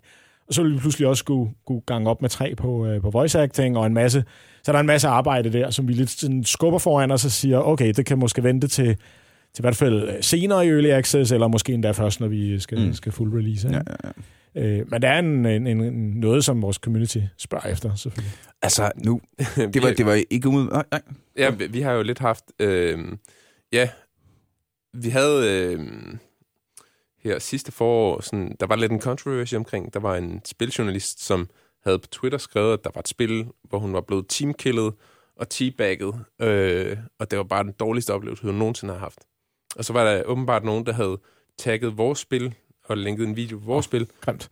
Og så vil vi pludselig også skulle, skulle gange op med tre på, øh, på voice acting og en masse. Så der er en masse arbejde der, som vi lidt sådan skubber foran os og siger, okay, det kan måske vente til, til i hvert fald senere i Early Access, eller måske endda først, når vi skal, mm. skal full release. Ja, ja, ja. Øh, men der er en, en, en, noget, som vores community spørger efter, selvfølgelig. Altså, nu, det var, det var ikke umiddelbart... Nej, nej. Ja, vi, vi har jo lidt haft... Øh, ja, vi havde øh, her sidste forår, sådan, der var lidt en controversy omkring, der var en spiljournalist, som havde på Twitter skrevet, at der var et spil, hvor hun var blevet teamkillet og teabagget, øh, og det var bare den dårligste oplevelse, hun nogensinde har haft. Og så var der åbenbart nogen, der havde tagget vores spil og linket en video på vores oh, spil, Grimt.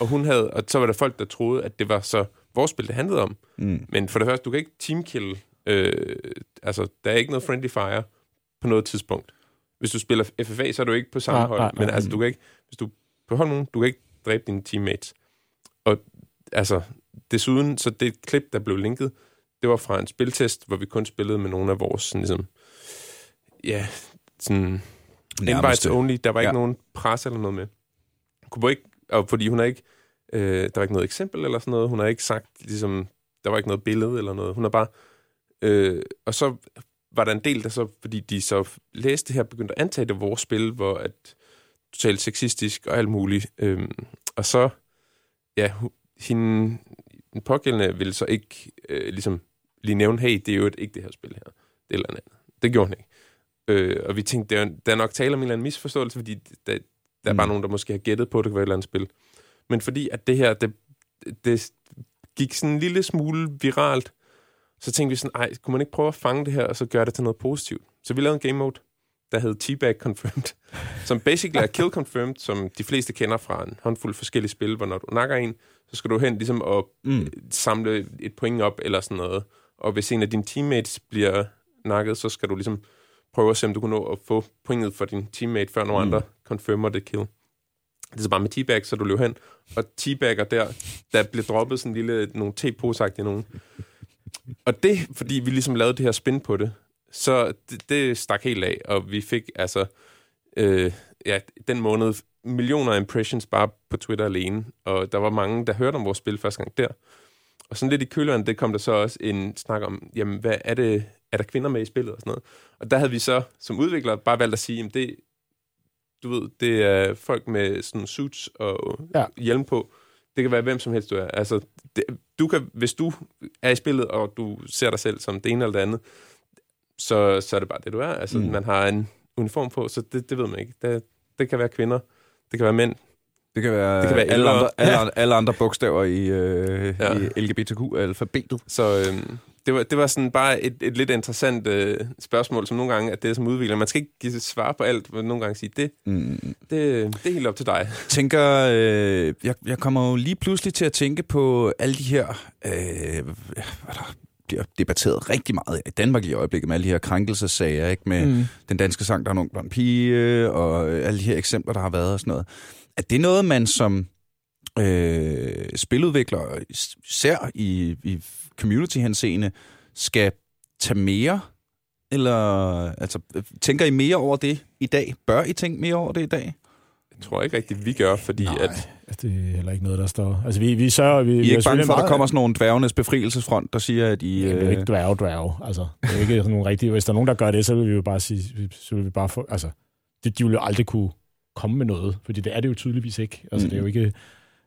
og hun havde, og så var der folk, der troede, at det var så vores spil, det handlede om. Mm. Men for det første, du kan ikke teamkill. Øh, altså, der er ikke noget friendly fire på noget tidspunkt. Hvis du spiller FFA, så er du ikke på samme Nej, hold. nej, nej. Men altså, du kan ikke, hvis du på hold nogen, du kan ikke dræbe dine teammates. Og altså, desuden, så det klip, der blev linket, det var fra en spiltest, hvor vi kun spillede med nogle af vores, sådan, ligesom, ja, sådan, invites only. Der var ikke Ja. nogen pres eller noget med. Kunne ikke, og fordi hun har ikke, øh, der var ikke noget eksempel eller sådan noget. Hun har ikke sagt, ligesom, der var ikke noget billede eller noget. Hun har bare, øh, og så var der en del, der så, fordi de så læste det her, begyndte at antage, det vores spil, hvor at totalt sexistisk og alt muligt. Øh, og så, ja, hende, den pågældende ville så ikke øh, ligesom lige nævne, hey, det er jo ikke det her spil her. Det er et eller andet. Det gjorde hun ikke. Øh, og vi tænkte, der, er- der er nok tale om en eller anden misforståelse, fordi der, der er bare Mm. nogen, der måske har gættet på, at det kan være et eller andet spil. Men fordi at det her, det, det gik sådan en lille smule viralt, så tænkte vi sådan, ej, kunne man ikke prøve at fange det her, og så gøre det til noget positivt? Så vi lavede en game mode, der hed Teabag Confirmed, som basically er kill confirmed, som de fleste kender fra en håndfuld forskellige spil, hvor når du nakker en, så skal du hen ligesom og Mm. samle et point op eller sådan noget. Og hvis en af dine teammates bliver nakket, så skal du ligesom prøve at se, om du kan nå at få pointet for din teammate, før nogle Mm. andre confirmer det kill. Det er så bare med teabag, så du løber hen, og teabagger der, der bliver droppet sådan en lille, nogle te i nogen. Og det, fordi vi ligesom lavede det her spin på det, så det, det stak helt af, og vi fik altså, øh, ja, den måned millioner af impressions bare på Twitter alene, og der var mange, der hørte om vores spil første gang der. Og sådan lidt i køleren, det kom der så også en snak om, jamen, hvad er det, er der kvinder med i spillet og sådan noget. Og der havde vi så som udviklere bare valgt at sige, jamen det, du ved, det er folk med sådan suits og Ja. hjelm på. Det kan være hvem som helst, du er. Altså, det, du kan, hvis du er i spillet, og du ser dig selv som det ene eller det andet, så, så er det bare det, du er. Altså, Mm. man har en uniform på, så det, det ved man ikke. Det, det kan være kvinder, det kan være mænd. Det kan være, Det kan være alle, andre, alle, andre, alle andre bogstaver i, øh, Ja. i LGBTQ-alfabetet. Så øhm, det, var, det var sådan bare et, et lidt interessant øh, spørgsmål, som nogle gange, at det er som udvikler. Man skal ikke give svar på alt, men nogle gange sige, det, Mm. det, det er helt op til dig. tænker, øh, jeg, jeg kommer jo lige pludselig til at tænke på alle de her, øh, hvad der bliver debatteret rigtig meget i Danmark i øjeblikket med alle de her krænkelsesager, ikke? med mm. den danske sang, der er en ung blond pige, og alle de her eksempler, der har været og sådan noget. Er det noget, man som øh, spiludvikler, især i, i community-henseende, skal tage mere? Eller altså, tænker I mere over det i dag? Bør I tænke mere over det i dag? Jeg tror ikke rigtigt, vi gør, fordi Nej, at... det er heller ikke noget, der står. Altså, vi, vi sørger... Vi, I er ikke bange for, at der kommer sådan nogle dværgenes befrielsesfront, der siger, at I... Jamen, det er jo Øh, ikke dværge, dværge. Altså, det er jo ikke sådan nogle rigtige... Hvis der er nogen, der gør det, så vil vi jo bare sige... Så vil vi bare få... Altså, det, de vil jo aldrig kunne komme med noget, fordi det er det jo tydeligvis ikke. Altså, Mm. det er jo ikke...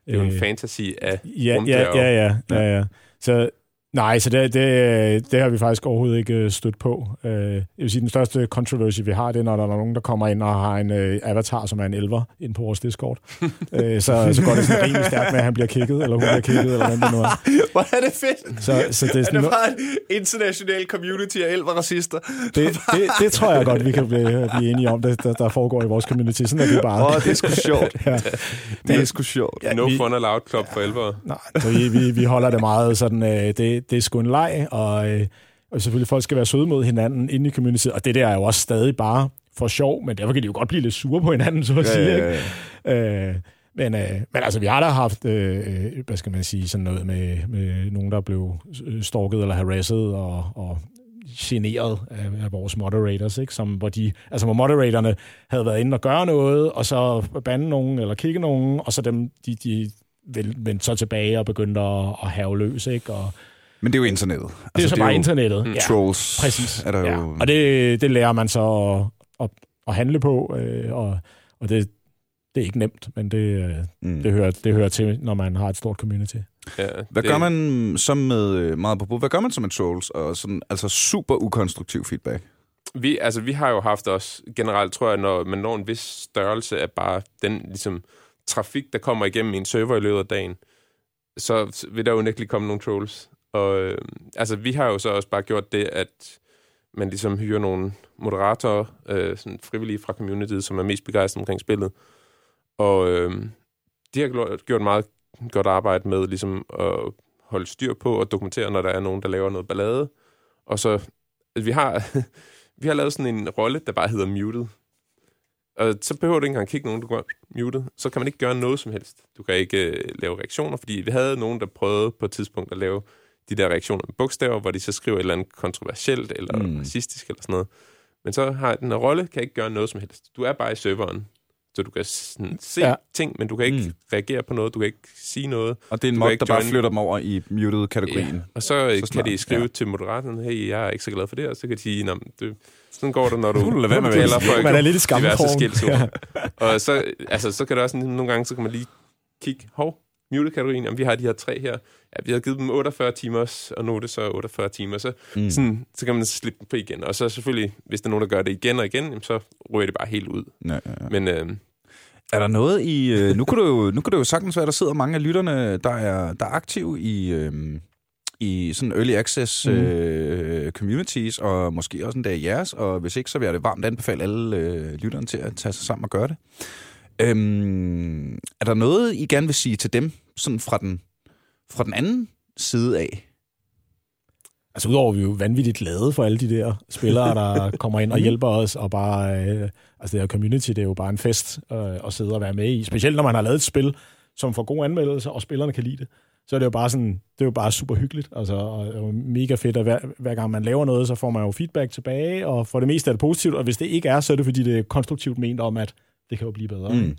Det er jo en øh, fantasy af Ja, ja, ja, ja, ja, ja. Så Nej, så det, det, det har vi faktisk overhovedet ikke øh, stødt på. Øh, jeg vil sige, den største controversy, vi har, det er, når der er nogen, der kommer ind og har en uh, avatar, som er en elver, ind på vores Discord. så, så går det sådan rimelig stærkt med, at han bliver kigget, eller hun bliver kigget, eller hvad det nu er. Hvor er det fedt! Så, så det er sådan, det er bare en international community af elver racister. Det, det, det tror jeg godt, vi kan blive, blive enige om, det, der, der foregår i vores community. Sådan er det bare. Åh, oh, det er sgu sjovt. ja. Det er sgu sjovt. Ja, no vi, fun allowed club for elvere. Nej, så vi, vi, vi holder det meget sådan, øh, det, det er sgu en leg, og, øh, og selvfølgelig folk skal være søde mod hinanden inde i community, og det der er jo også stadig bare for sjov, men derfor kan de jo godt blive lidt sure på hinanden, så at ja, sige. Ja, ja. Ikke? Øh, men, øh, men altså, vi har da haft, øh, hvad skal man sige, sådan noget med, med nogen, der blev stalket eller harasset og, og generet af, af vores moderators, ikke? Som, hvor, de, altså, hvor moderatorerne havde været inde og gøre noget, og så bande nogen eller kigge nogen, og så dem, de, de vendte så tilbage og begyndte at, at have løs, ikke? Og, men det er jo internettet. Det er altså, så det bare er jo, internettet. Mm. Ja, Trolls. Præcis. Er der ja. jo... Og det, det lærer man så at, at, at handle på, øh, og, og det, det er ikke nemt, men det, øh, mm. det, hører, det hører til, når man har et stort community. Ja, hvad det... gør man som med øh, meget på Hvad gør man som med trolls og sådan altså super ukonstruktiv feedback? Vi, altså, vi har jo haft også generelt, tror jeg, når man når en vis størrelse af bare den ligesom, trafik, der kommer igennem en server i løbet af dagen, så vil der jo ikke komme nogle trolls. Og øh, altså, vi har jo så også bare gjort det, at man ligesom hyrer nogle moderatorer, øh, sådan frivillige fra communityet, som er mest begejstrede omkring spillet. Og øh, de har gjort meget godt arbejde med ligesom at holde styr på og dokumentere, når der er nogen, der laver noget ballade. Og så, altså, vi har, vi har lavet sådan en rolle, der bare hedder muted. Og så behøver du ikke engang kigge nogen, du går muted. Så kan man ikke gøre noget som helst. Du kan ikke øh, lave reaktioner, fordi vi havde nogen, der prøvede på et tidspunkt at lave de der reaktioner med bogstaver, hvor de så skriver et eller andet kontroversielt eller mm. racistisk eller sådan noget. Men så har den her rolle, kan ikke gøre noget som helst. Du er bare i serveren så du kan sådan se ja. ting, men du kan ikke mm. reagere på noget, du kan ikke sige noget. Og det er en mod, der bare flytter dem over i muted-kategorien. Ja. Og så, så kan de skrive ja. til moderatorerne, hey, jeg er ikke så glad for det, og så kan de sige, det, sådan går det, når du Lad være med for Man er lidt skilsord. Ja. og så, altså, så kan det også nogle gange, så kan man lige kigge, hov, muted-kategorien, om vi har de her tre her. Ja, vi har givet dem 48 timer, og nu er det så 48 timer, så, mm. sådan, så kan man slippe dem på igen. Og så selvfølgelig, hvis der er nogen, der gør det igen og igen, så ryger det bare helt ud. Ja, ja, ja. Men øh, er der noget i... Øh, nu, kan du jo, nu kan det jo sagtens være, at der sidder mange af lytterne, der er, der er aktive i, øh, i sådan early access mm. øh, communities, og måske også en dag jeres, og hvis ikke, så vil jeg det varmt anbefale alle øh, lytterne til at tage sig sammen og gøre det. Øhm, er der noget, I gerne vil sige til dem, sådan fra den, fra den anden side af? Altså udover vi er jo vanvittigt glade for alle de der spillere, der kommer ind og hjælper os, og bare, øh, altså det her community, det er jo bare en fest øh, at sidde og være med i. Specielt når man har lavet et spil, som får gode anmeldelser, og spillerne kan lide det. Så er det jo bare sådan, det er jo bare super hyggeligt, altså, og, og mega fedt, at hver, hver gang man laver noget, så får man jo feedback tilbage, og for det meste er det positivt, og hvis det ikke er, så er det fordi, det er konstruktivt ment om, at det kan jo blive bedre. Mm.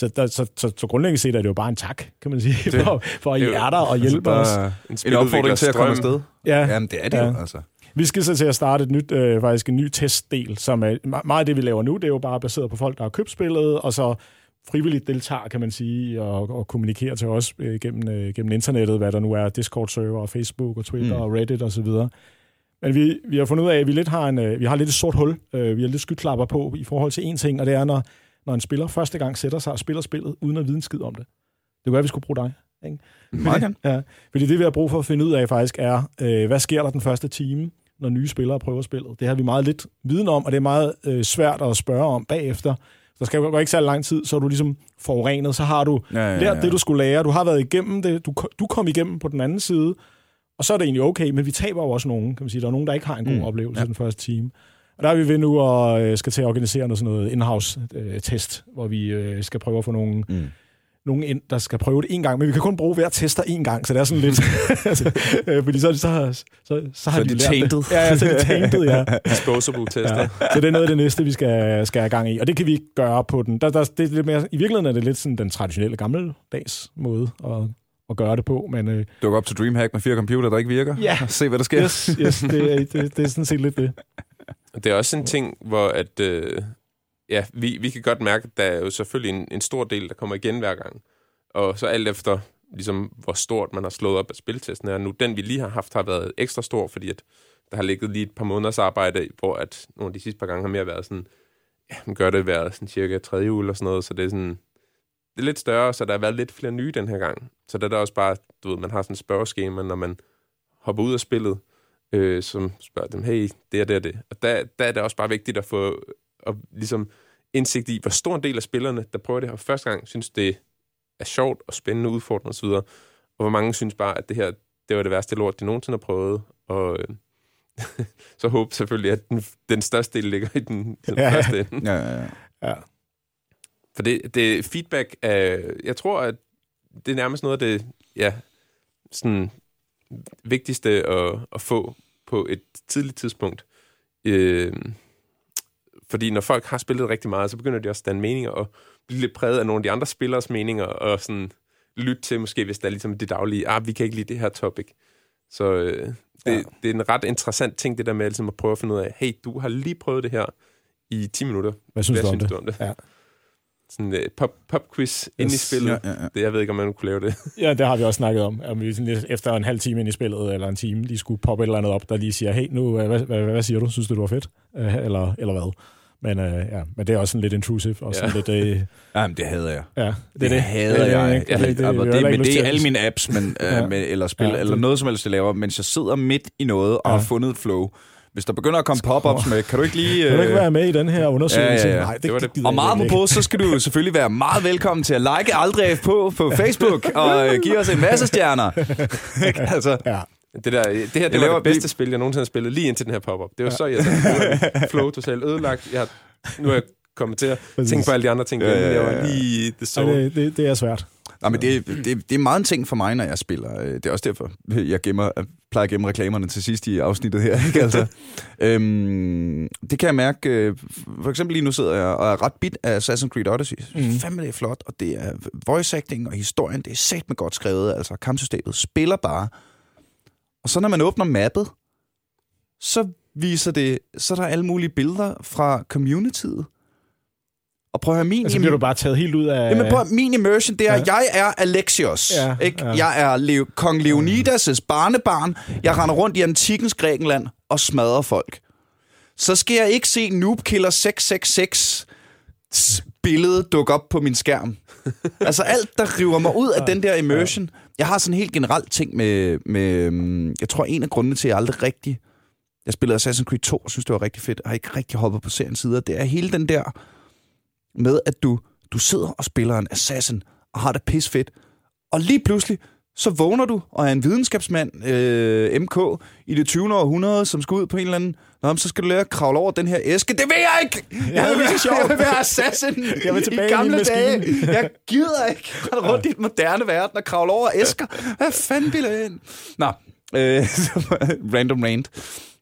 Så, der, så, så, så grundlæggende set er det jo bare en tak, kan man sige, det, for, for at I er der og altså, hjælpe altså, os. En, en opfordring til at komme afsted. Ja. Jamen, det er det ja. jo, altså. Vi skal så til at starte et nyt, øh, faktisk en ny testdel, som er meget af det, vi laver nu, det er jo bare baseret på folk, der har købt spillet, og så frivilligt deltager, kan man sige, og, og kommunikerer til os øh, gennem, øh, gennem internettet, hvad der nu er, Discord-server, Facebook og Twitter mm. og Reddit osv. Men vi, vi har fundet ud af, at vi, lidt har, en, øh, vi har lidt et sort hul. Øh, vi har lidt skyklapper på i forhold til en ting, og det er, når når en spiller første gang sætter sig og spiller spillet, uden at vide en skid om det. Det kunne være, at vi skulle bruge dig. Ikke? Meget gerne. Ja, fordi det, vi har brug for at finde ud af faktisk, er, øh, hvad sker der den første time, når nye spillere prøver spillet. Det har vi meget lidt viden om, og det er meget øh, svært at spørge om bagefter. Der skal jo ikke så lang tid, så er du ligesom forurenet, så har du ja, ja, ja. lært det, du skulle lære, du har været igennem det, du, du kom igennem på den anden side, og så er det egentlig okay, men vi taber jo også nogen, kan man sige. Der er nogen, der ikke har en god mm. oplevelse ja. den første time. Og der er vi ved nu og øh, skal til at organisere noget, sådan noget in-house-test, øh, hvor vi øh, skal prøve at få nogle, mm. nogen ind, der skal prøve det en gang. Men vi kan kun bruge hver tester en gang, så det er sådan lidt... altså, øh, fordi så, så, så, så, så har så de, de tainted. Det. Ja, ja, så er de tainted, ja. Disposable tester. Ja. Så det er noget af det næste, vi skal, skal have gang i. Og det kan vi ikke gøre på den... Der, der, det er lidt mere, I virkeligheden er det lidt sådan den traditionelle gammeldags måde at, at gøre det på. Men, øh, Duk op til Dreamhack med fire computer, der ikke virker. Ja. Se, hvad der sker. Yes, yes det, det, det er sådan set lidt det. Det er også en ting, hvor at, øh, ja, vi, vi kan godt mærke, at der er jo selvfølgelig en, en stor del, der kommer igen hver gang. Og så alt efter, ligesom, hvor stort man har slået op af spiltesten er nu. Den, vi lige har haft, har været ekstra stor, fordi at der har ligget lige et par måneders arbejde, hvor at nogle af de sidste par gange har mere været sådan, ja, man gør det hver sådan cirka tredje uge eller sådan noget, så det er sådan, det er lidt større, så der har været lidt flere nye den her gang. Så der er der også bare, du ved, man har sådan et spørgeskema, når man hopper ud af spillet, øh, som spørger dem, hey, det er det og det. Og der, der er det også bare vigtigt at få og ligesom indsigt i, hvor stor en del af spillerne, der prøver det her første gang, synes det er sjovt og spændende, udfordrende osv., og hvor mange synes bare, at det her, det var det værste lort, de nogensinde har prøvet, og øh, så håber selvfølgelig, at den, den største del ligger i den, den Ja. første ende. Ja, ja, ja. Ja. For det, det feedback er, jeg tror, at det er nærmest noget af det, ja, sådan vigtigste at, at få på et tidligt tidspunkt. Øh, fordi når folk har spillet rigtig meget, så begynder de også at danne meninger og blive lidt præget af nogle af de andre spillers meninger, og sådan lytte til måske, hvis der er ligesom det daglige, ah, vi kan ikke lide det her topic. Så øh, det, Ja. det er en ret interessant ting, det der med ligesom at prøve at finde ud af, hey, du har lige prøvet det her i 10 minutter. Hvad synes, Hvad du, om synes det? du om det? Ja. Sådan et pop, pop quiz ind i Yes. spillet. Ja, ja, ja. Det, jeg ved ikke, om man kunne lave det. Ja, det har vi også snakket om. Om vi sådan efter en halv time ind i spillet, eller en time, lige skulle poppe et eller andet op, der lige siger, hey, nu, øh, hvad, hvad, hvad siger du? Synes du, det var fedt? Øh, eller, eller hvad? Men, øh, ja, men det er også sådan lidt intrusive, og sådan Ja. lidt... Øh, Jamen, det hader jeg. ja, det, Det, det hader jeg. Det, det, det, det, det, vi har det, heller men det er alle mine apps, men, Ja. ja. med, eller spil, Ja, ja, eller det- noget som helst, jeg laver, mens jeg sidder midt i noget og Ja. har fundet et flow. Hvis der begynder at komme pop-ups med, kan du ikke lige... Kan du ikke øh, være med i den her undersøgelse? Ja, ja, ja. Nej, det, Det var det, det. Og jeg meget på, så skal du selvfølgelig være meget velkommen til at like Aldrig på på Facebook og øh, give os en masse stjerner. Altså. Ja. Det, der, det her det Jeg var laver- det bedste spil, jeg nogensinde har spillet, lige indtil den her pop-up. Det var ja. så irriterende. Flow totalt ødelagt. Jeg, nu er jeg kommet til at tænke på alle de andre ting. Ja, Ja, ja, Jeg var lige the Så det, det, det er svært. Nej, men det, det, det er meget en ting for mig, når jeg spiller. Øh, Det er også derfor, jeg gemmer, plejer at gemme reklamerne til sidst i afsnittet her. Ikke? Altså, øhm, det kan jeg mærke. øh, For eksempel lige nu sidder jeg og er ret bit af Assassin's Creed Odyssey. Mm. Fandme det er flot, og det er voice acting og historien, det er sat med godt skrevet. Altså kampsystemet spiller bare. Og så når man åbner mappet, så viser det, så er der alle mulige billeder fra communityet. Og prøv at høre, min, Altså bliver du bare taget helt ud af... Jamen, prøv, at- min immersion, det er, Ja. ja. jeg er Alexios. Ja, Ja, ikke? ja. Ja. Jeg er Leo, kong Leonidas' barnebarn. Jeg render rundt i antikens Grækenland og smadrer folk. Så skal jeg ikke se Noob Killer 666 billede dukke op på min skærm. altså alt, der river mig ud af den der immersion. Jeg har sådan en helt generelt ting med, med... øhm, Jeg tror, en af grundene til, at jeg aldrig rigtig... Jeg spillede Assassin's Creed 2 og synes, det var rigtig fedt. Jeg har ikke rigtig hoppet på seriens sider. Det er hele den der med, at du, du sidder og spiller en assassin og har det pis fedt. Og lige pludselig, så vågner du og er en videnskabsmand, øh, MK, i det 20. århundrede, som skal ud på en eller anden... Nå, så skal du lære at kravle over den her æske. Det vil jeg ikke! Jeg vil, det er være, jeg vil være assassin Jeg vil tilbage i i gamle maskine. dage. Jeg gider ikke rende rundt i den moderne verden og kravle over æsker. Hvad fanden vil jeg ind? Nå, øh, random rant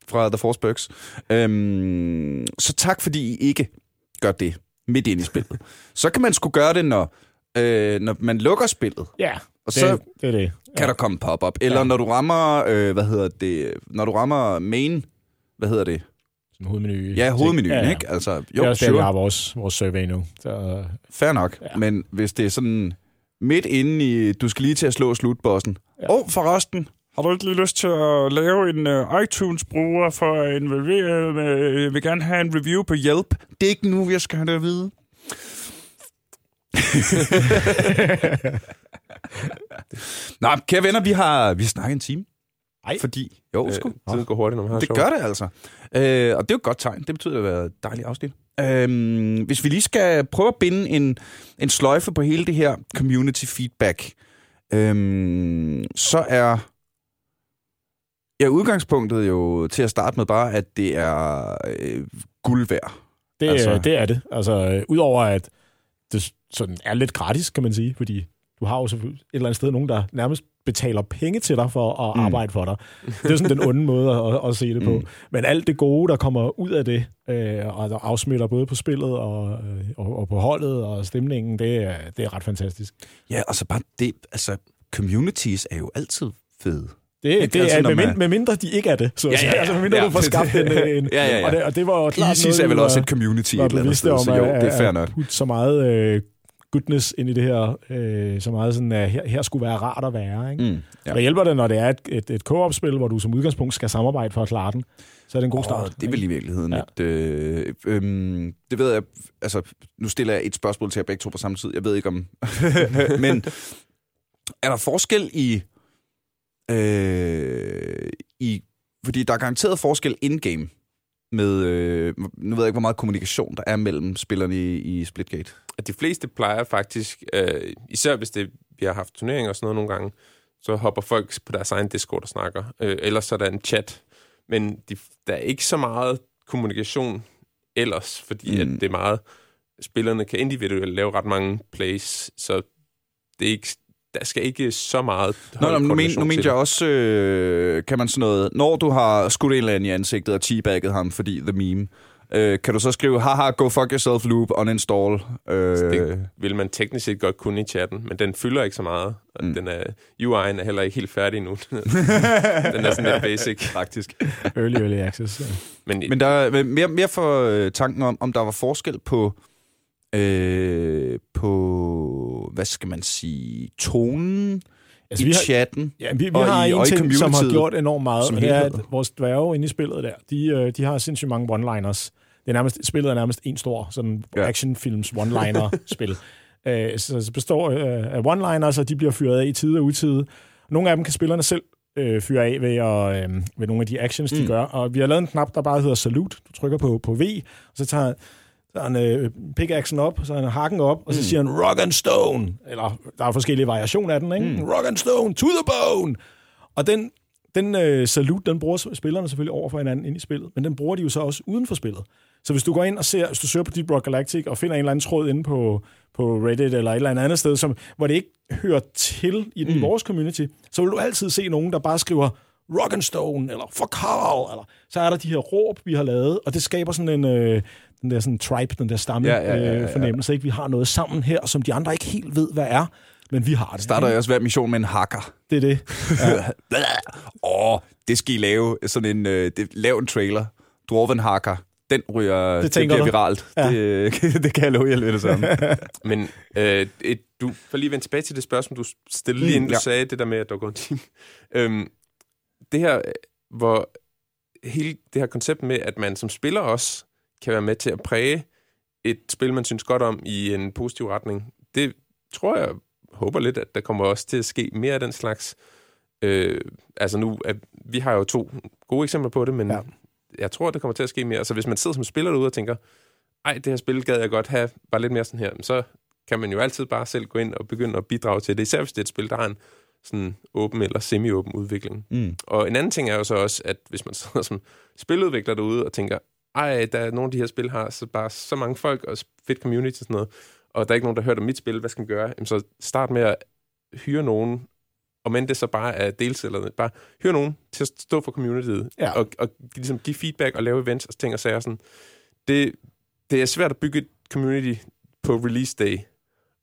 fra The Force Bugs. Øhm, så tak, fordi I ikke gør det midt ind i spillet. Så kan man sgu gøre det, når, øh, når man lukker spillet. Ja, Og det, så det er det. kan der komme pop-up. Eller Ja. ja. når du rammer, øh, hvad hedder det, når du rammer main, hvad hedder det? Sådan en hovedmenu. Ja, hovedmenuen, ja, ja. ikke? Altså, Jo, det er også der, vi sure, har vores, vores survey nu. Så, fair nok. Ja. Ja. Men hvis det er sådan midt inde i, du skal lige til at slå slutbossen. Ja. Ja. Og forresten, Har du ikke lige lyst til at lave en uh, iTunes-bruger for at involvere? Uh, jeg vil gerne have en review på Yelp. det er ikke nu, jeg skal have det at vide. Nå, kære venner, vi har, vi har snakket en time. Ej. Fordi, jo, Øh, sgu. tiden går hurtigt, når man har Det sjov. gør det altså. Øh, og det er jo et godt tegn. Det betyder, at det har været et dejligt afsnit. Øh, hvis vi lige skal prøve at binde en, en sløjfe på hele det her community feedback, øh, så er ja, udgangspunktet jo til at starte med bare, at det er øh, guld værd. det, Altså- altså, det er det. Altså, øh, udover at det sådan er lidt gratis, kan man sige, fordi du har jo selvfølgelig et eller andet sted nogen, der nærmest betaler penge til dig for at Mm. arbejde for dig. Det er sådan den onde måde at, at se det på. Mm. Mm. Men alt det gode, der kommer ud af det, øh, og der afsmitter både på spillet og, øh, og, og på holdet og stemningen, det er, det er ret fantastisk. Ja, og så bare det, altså, communities er jo altid fede. Det, det Altså, er, med, mind, med mindre de ikke er det. Så, Ja, ja, ja. Altså, med mindre Ja. du får skabt en... en Ja, ja, ja. Og, det, og det var jo klart ISIS noget, er vel også et community et eller andet sted, om så jo, det er fair nok. putte så meget øh, goodness ind i det her, øh, så meget sådan, at her, her skulle være rart at være. Ikke? Mm, Ja. der hjælper det, når det er et, et, et co-op-spil, hvor du som udgangspunkt skal samarbejde for at klare den. Så er det en god start. Oh, det er vel i virkeligheden ja. et... Øh, øh, det ved jeg... Altså, nu stiller jeg et spørgsmål til jer begge to på samme tid. Jeg ved ikke om... Men er der forskel i... Øh, i fordi der er garanteret forskel in-game med... Øh, nu ved jeg ikke, hvor meget kommunikation der er mellem spillerne i, i Splitgate. at de fleste plejer faktisk, øh, især hvis det, vi har haft turneringer og sådan noget nogle gange, så hopper folk på deres egen Discord og snakker. Øh, ellers så er der en chat. Men de, der er ikke så meget kommunikation ellers, fordi mm. At det er meget... Spillerne kan individuelt lave ret mange plays, så det er ikke, der skal ikke så meget Nå, nå, men nu, men, nu mente jeg også, øh, kan man sådan noget, når du har skudt en eller anden i ansigtet og teabagget ham, fordi the meme, øh, kan du så skrive, haha, go fuck yourself loop, uninstall. Øh, det vil man teknisk set godt kunne i chatten, men den fylder ikke så meget. Og mm. Den er, UI'en er heller ikke helt færdig nu. den er sådan lidt basic. faktisk. Early, early access. Ja. Men, Men der er mere, mere for øh, tanken om, om der var forskel på, øh, på, hvad skal man sige, tonen Altså, i vi har, chatten. Ja, vi, vi Og har i- en og ting, som har gjort enormt meget, og det er, at vores dværge inde i spillet der, de, øh, de har sindssygt mange one-liners. Det er nærmest, spillet er nærmest en stor sådan Ja. actionfilms one-liner-spil. Øh, så det består øh, af one-liners, og de bliver fyret af i tide og utide. Nogle af dem kan spillerne selv øh, fyre af ved, at, øh, ved nogle af de actions, de Mm. gør. Og vi har lavet en knap, der bare hedder Salute. Du trykker på, på V, og så tager så han øh, pickaxen op, så han hakken op, og så Mm. siger han rock and stone. Eller der er forskellige variationer af den, ikke? Mm. Rock and stone, to the bone! Og den, den øh, salut, den bruger spillerne selvfølgelig over for hinanden ind i spillet, men den bruger de jo så også uden for spillet. Så hvis du går ind og ser, hvis du søger på Deep Rock Galactic og finder en eller anden tråd inde på, på Reddit eller et eller andet andet sted, som, hvor det ikke hører til i den, mm. vores community, så vil du altid se nogen, der bare skriver rock and stone, eller for Carl, eller så er der de her råb, vi har lavet, og det skaber sådan en, øh, den der sådan tribe, den der stamme Ja, ja, ja, ja, ja. øh, fornemmelse, ikke? Vi har noget sammen her, som de andre ikke helt ved, hvad er, men vi har det. Starter jeg også hver mission med en hacker. Det er det. Åh, oh, det skal I lave. Sådan en, øh, det, lav en trailer. Dwarven hacker. Den ryger, det, det bliver du? viralt. Ja. Det, det kan jeg love jer lidt det samme. Men øh, et, du får lige vende tilbage til det spørgsmål, du stillede lige Mm, inden du ja. sagde det der med, at der går en time. øhm, det her, øh, hvor hele det her koncept med, at man som spiller også kan være med til at præge et spil, man synes godt om i en positiv retning, det tror jeg, håber lidt, at der kommer også til at ske mere af den slags. Øh, altså nu, at vi har jo to gode eksempler på det, men Ja. jeg tror, det kommer til at ske mere. Så hvis man sidder som spiller derude og tænker, ej, det her spil gad jeg godt have, bare lidt mere sådan her, så kan man jo altid bare selv gå ind og begynde at bidrage til det, især hvis det er et spil, der har en sådan åben eller semi-åben udvikling. Mm. Og en anden ting er jo så også, at hvis man sidder som spiludvikler derude og tænker, ej, der er nogle af de her spil har så bare så mange folk og fedt community og sådan noget, og der er ikke nogen, der har hørt om mit spil, hvad skal man gøre? Jamen, så start med at hyre nogen, og men det så bare er deltagerne, bare hyre nogen til at stå for communityet, Ja. og, og ligesom give feedback og lave events og ting og sager sådan. Det, det er svært at bygge et community på release day,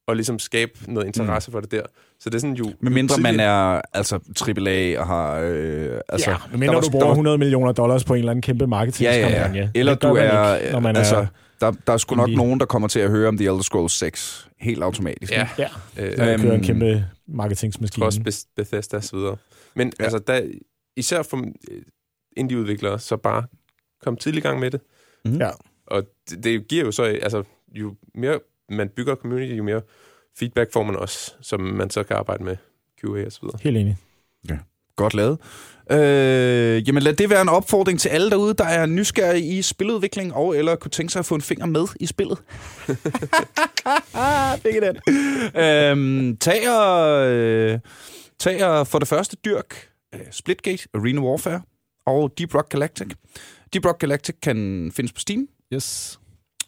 og ligesom skabe noget interesse mm. for det der. Så det er sådan jo... Men mindre man er altså AAA og har... Øh, altså, ja, men mindre var- du der bruger var- 100 millioner dollars på en eller anden kæmpe Ja, marketingskampagne. ja, ja. Eller Det gør du er... ikke, når man altså, er der, der er sgu nok indie. nogen, der kommer til at høre om The Elder Scrolls 6 helt automatisk. Ja, Ja, øh, der Øhm, kører en kæmpe marketingsmaskine. også Beth- Bethesda og så videre. Men Ja. ja. altså, der, især for øh, indie-udviklere, så bare kom tidlig i gang med det. Mhm. Ja. Og det, det giver jo så, altså, jo mere man bygger community, jo mere feedback får man også, som man så kan arbejde med QA og så videre. Helt enig. Godt lavet. Øh, jamen lad det være en opfordring til alle derude, der er nysgerrige i spiludvikling og eller kunne tænke sig at få en finger med i spillet. Fik den. øhm, tag, og, øh, tag og for det første dyrk øh, Splitgate, Arena Warfare og Deep Rock Galactic. Deep Rock Galactic kan findes på Steam. Yes,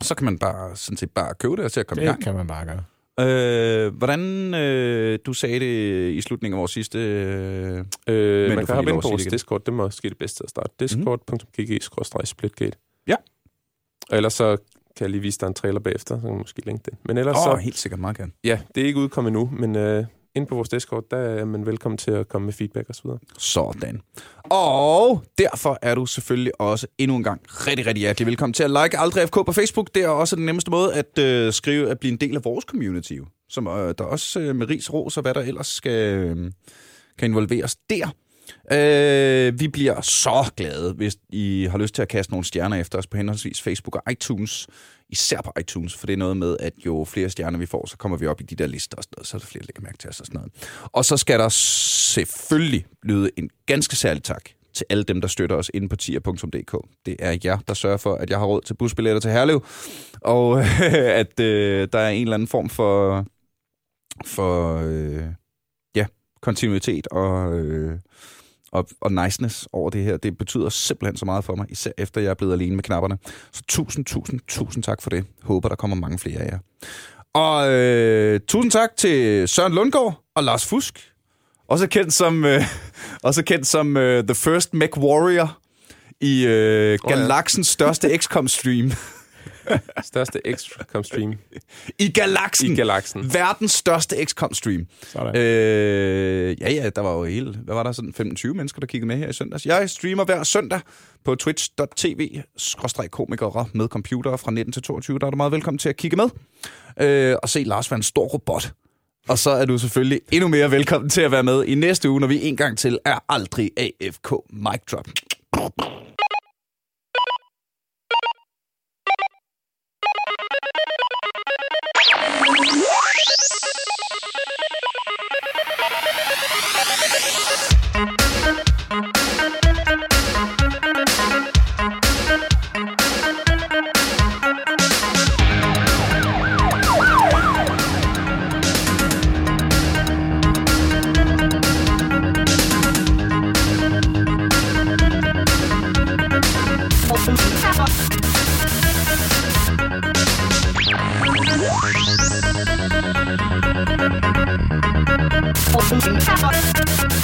Så kan man bare, sådan set bare købe det og se at komme i det gang. kan man bare gøre. Øh, hvordan, øh, du sagde det i slutningen af vores sidste... Øh, Øh, du man kan hoppe ind på vores det. Discord, det er måske det bedste at starte. Discord.gg-splitgate. Ja. Og ellers så kan jeg lige vise dig en trailer bagefter, så kan man måske linke den. Men ellers Åh, så, oh, helt sikkert meget gerne. ja, det er ikke udkommet endnu, men øh, ind på vores Discord, der er man velkommen til at komme med feedback osv. Sådan. Og derfor er du selvfølgelig også endnu en gang rigtig, rigtig hjertelig velkommen til at like Aldrig FK på Facebook. Det er også den nemmeste måde at øh, skrive, at blive en del af vores community. Som øh, der også øh, med ris, ros og hvad der ellers skal, øh, kan involveres der. Øh, vi bliver så glade, hvis I har lyst til at kaste nogle stjerner efter os på henholdsvis Facebook og iTunes. Især på iTunes, for det er noget med, at jo flere stjerner vi får, så kommer vi op i de der lister og sådan noget, så er der flere, der lægger mærke til os og sådan noget. Og så skal der selvfølgelig lyde en ganske særlig tak til alle dem, der støtter os inde på tier.dk. Det er jer, der sørger for, at jeg har råd til busbilletter til Herlev, og at øh, der er en eller anden form for, for øh, ja, kontinuitet og, øh, og, og niceness over det her. Det betyder simpelthen så meget for mig, især efter jeg er blevet alene med knapperne. Så tusind, tusind, tusind tak for det. Håber, der kommer mange flere af jer. Og øh, tusind tak til Søren Lundgaard og Lars Fusk. Også kendt som, øh, også kendt som øh, The First Mech Warrior i øh, Åh, ja. galaksens største XCOM-stream. Største XCOM stream I galaksen! i galaksen. Verdens største XCOM-stream. Øh, ja, ja, der var jo hele, hvad var der, sådan 25 mennesker, der kiggede med her i søndags. Jeg streamer hver søndag på twitch.tv, komikere med computer fra 19 til 22. Der er du meget velkommen til at kigge med øh, og se Lars være en stor robot. Og så er du selvfølgelig endnu mere velkommen til at være med i næste uge, når vi en gang til er aldrig AFK Mic Drop. Thank you.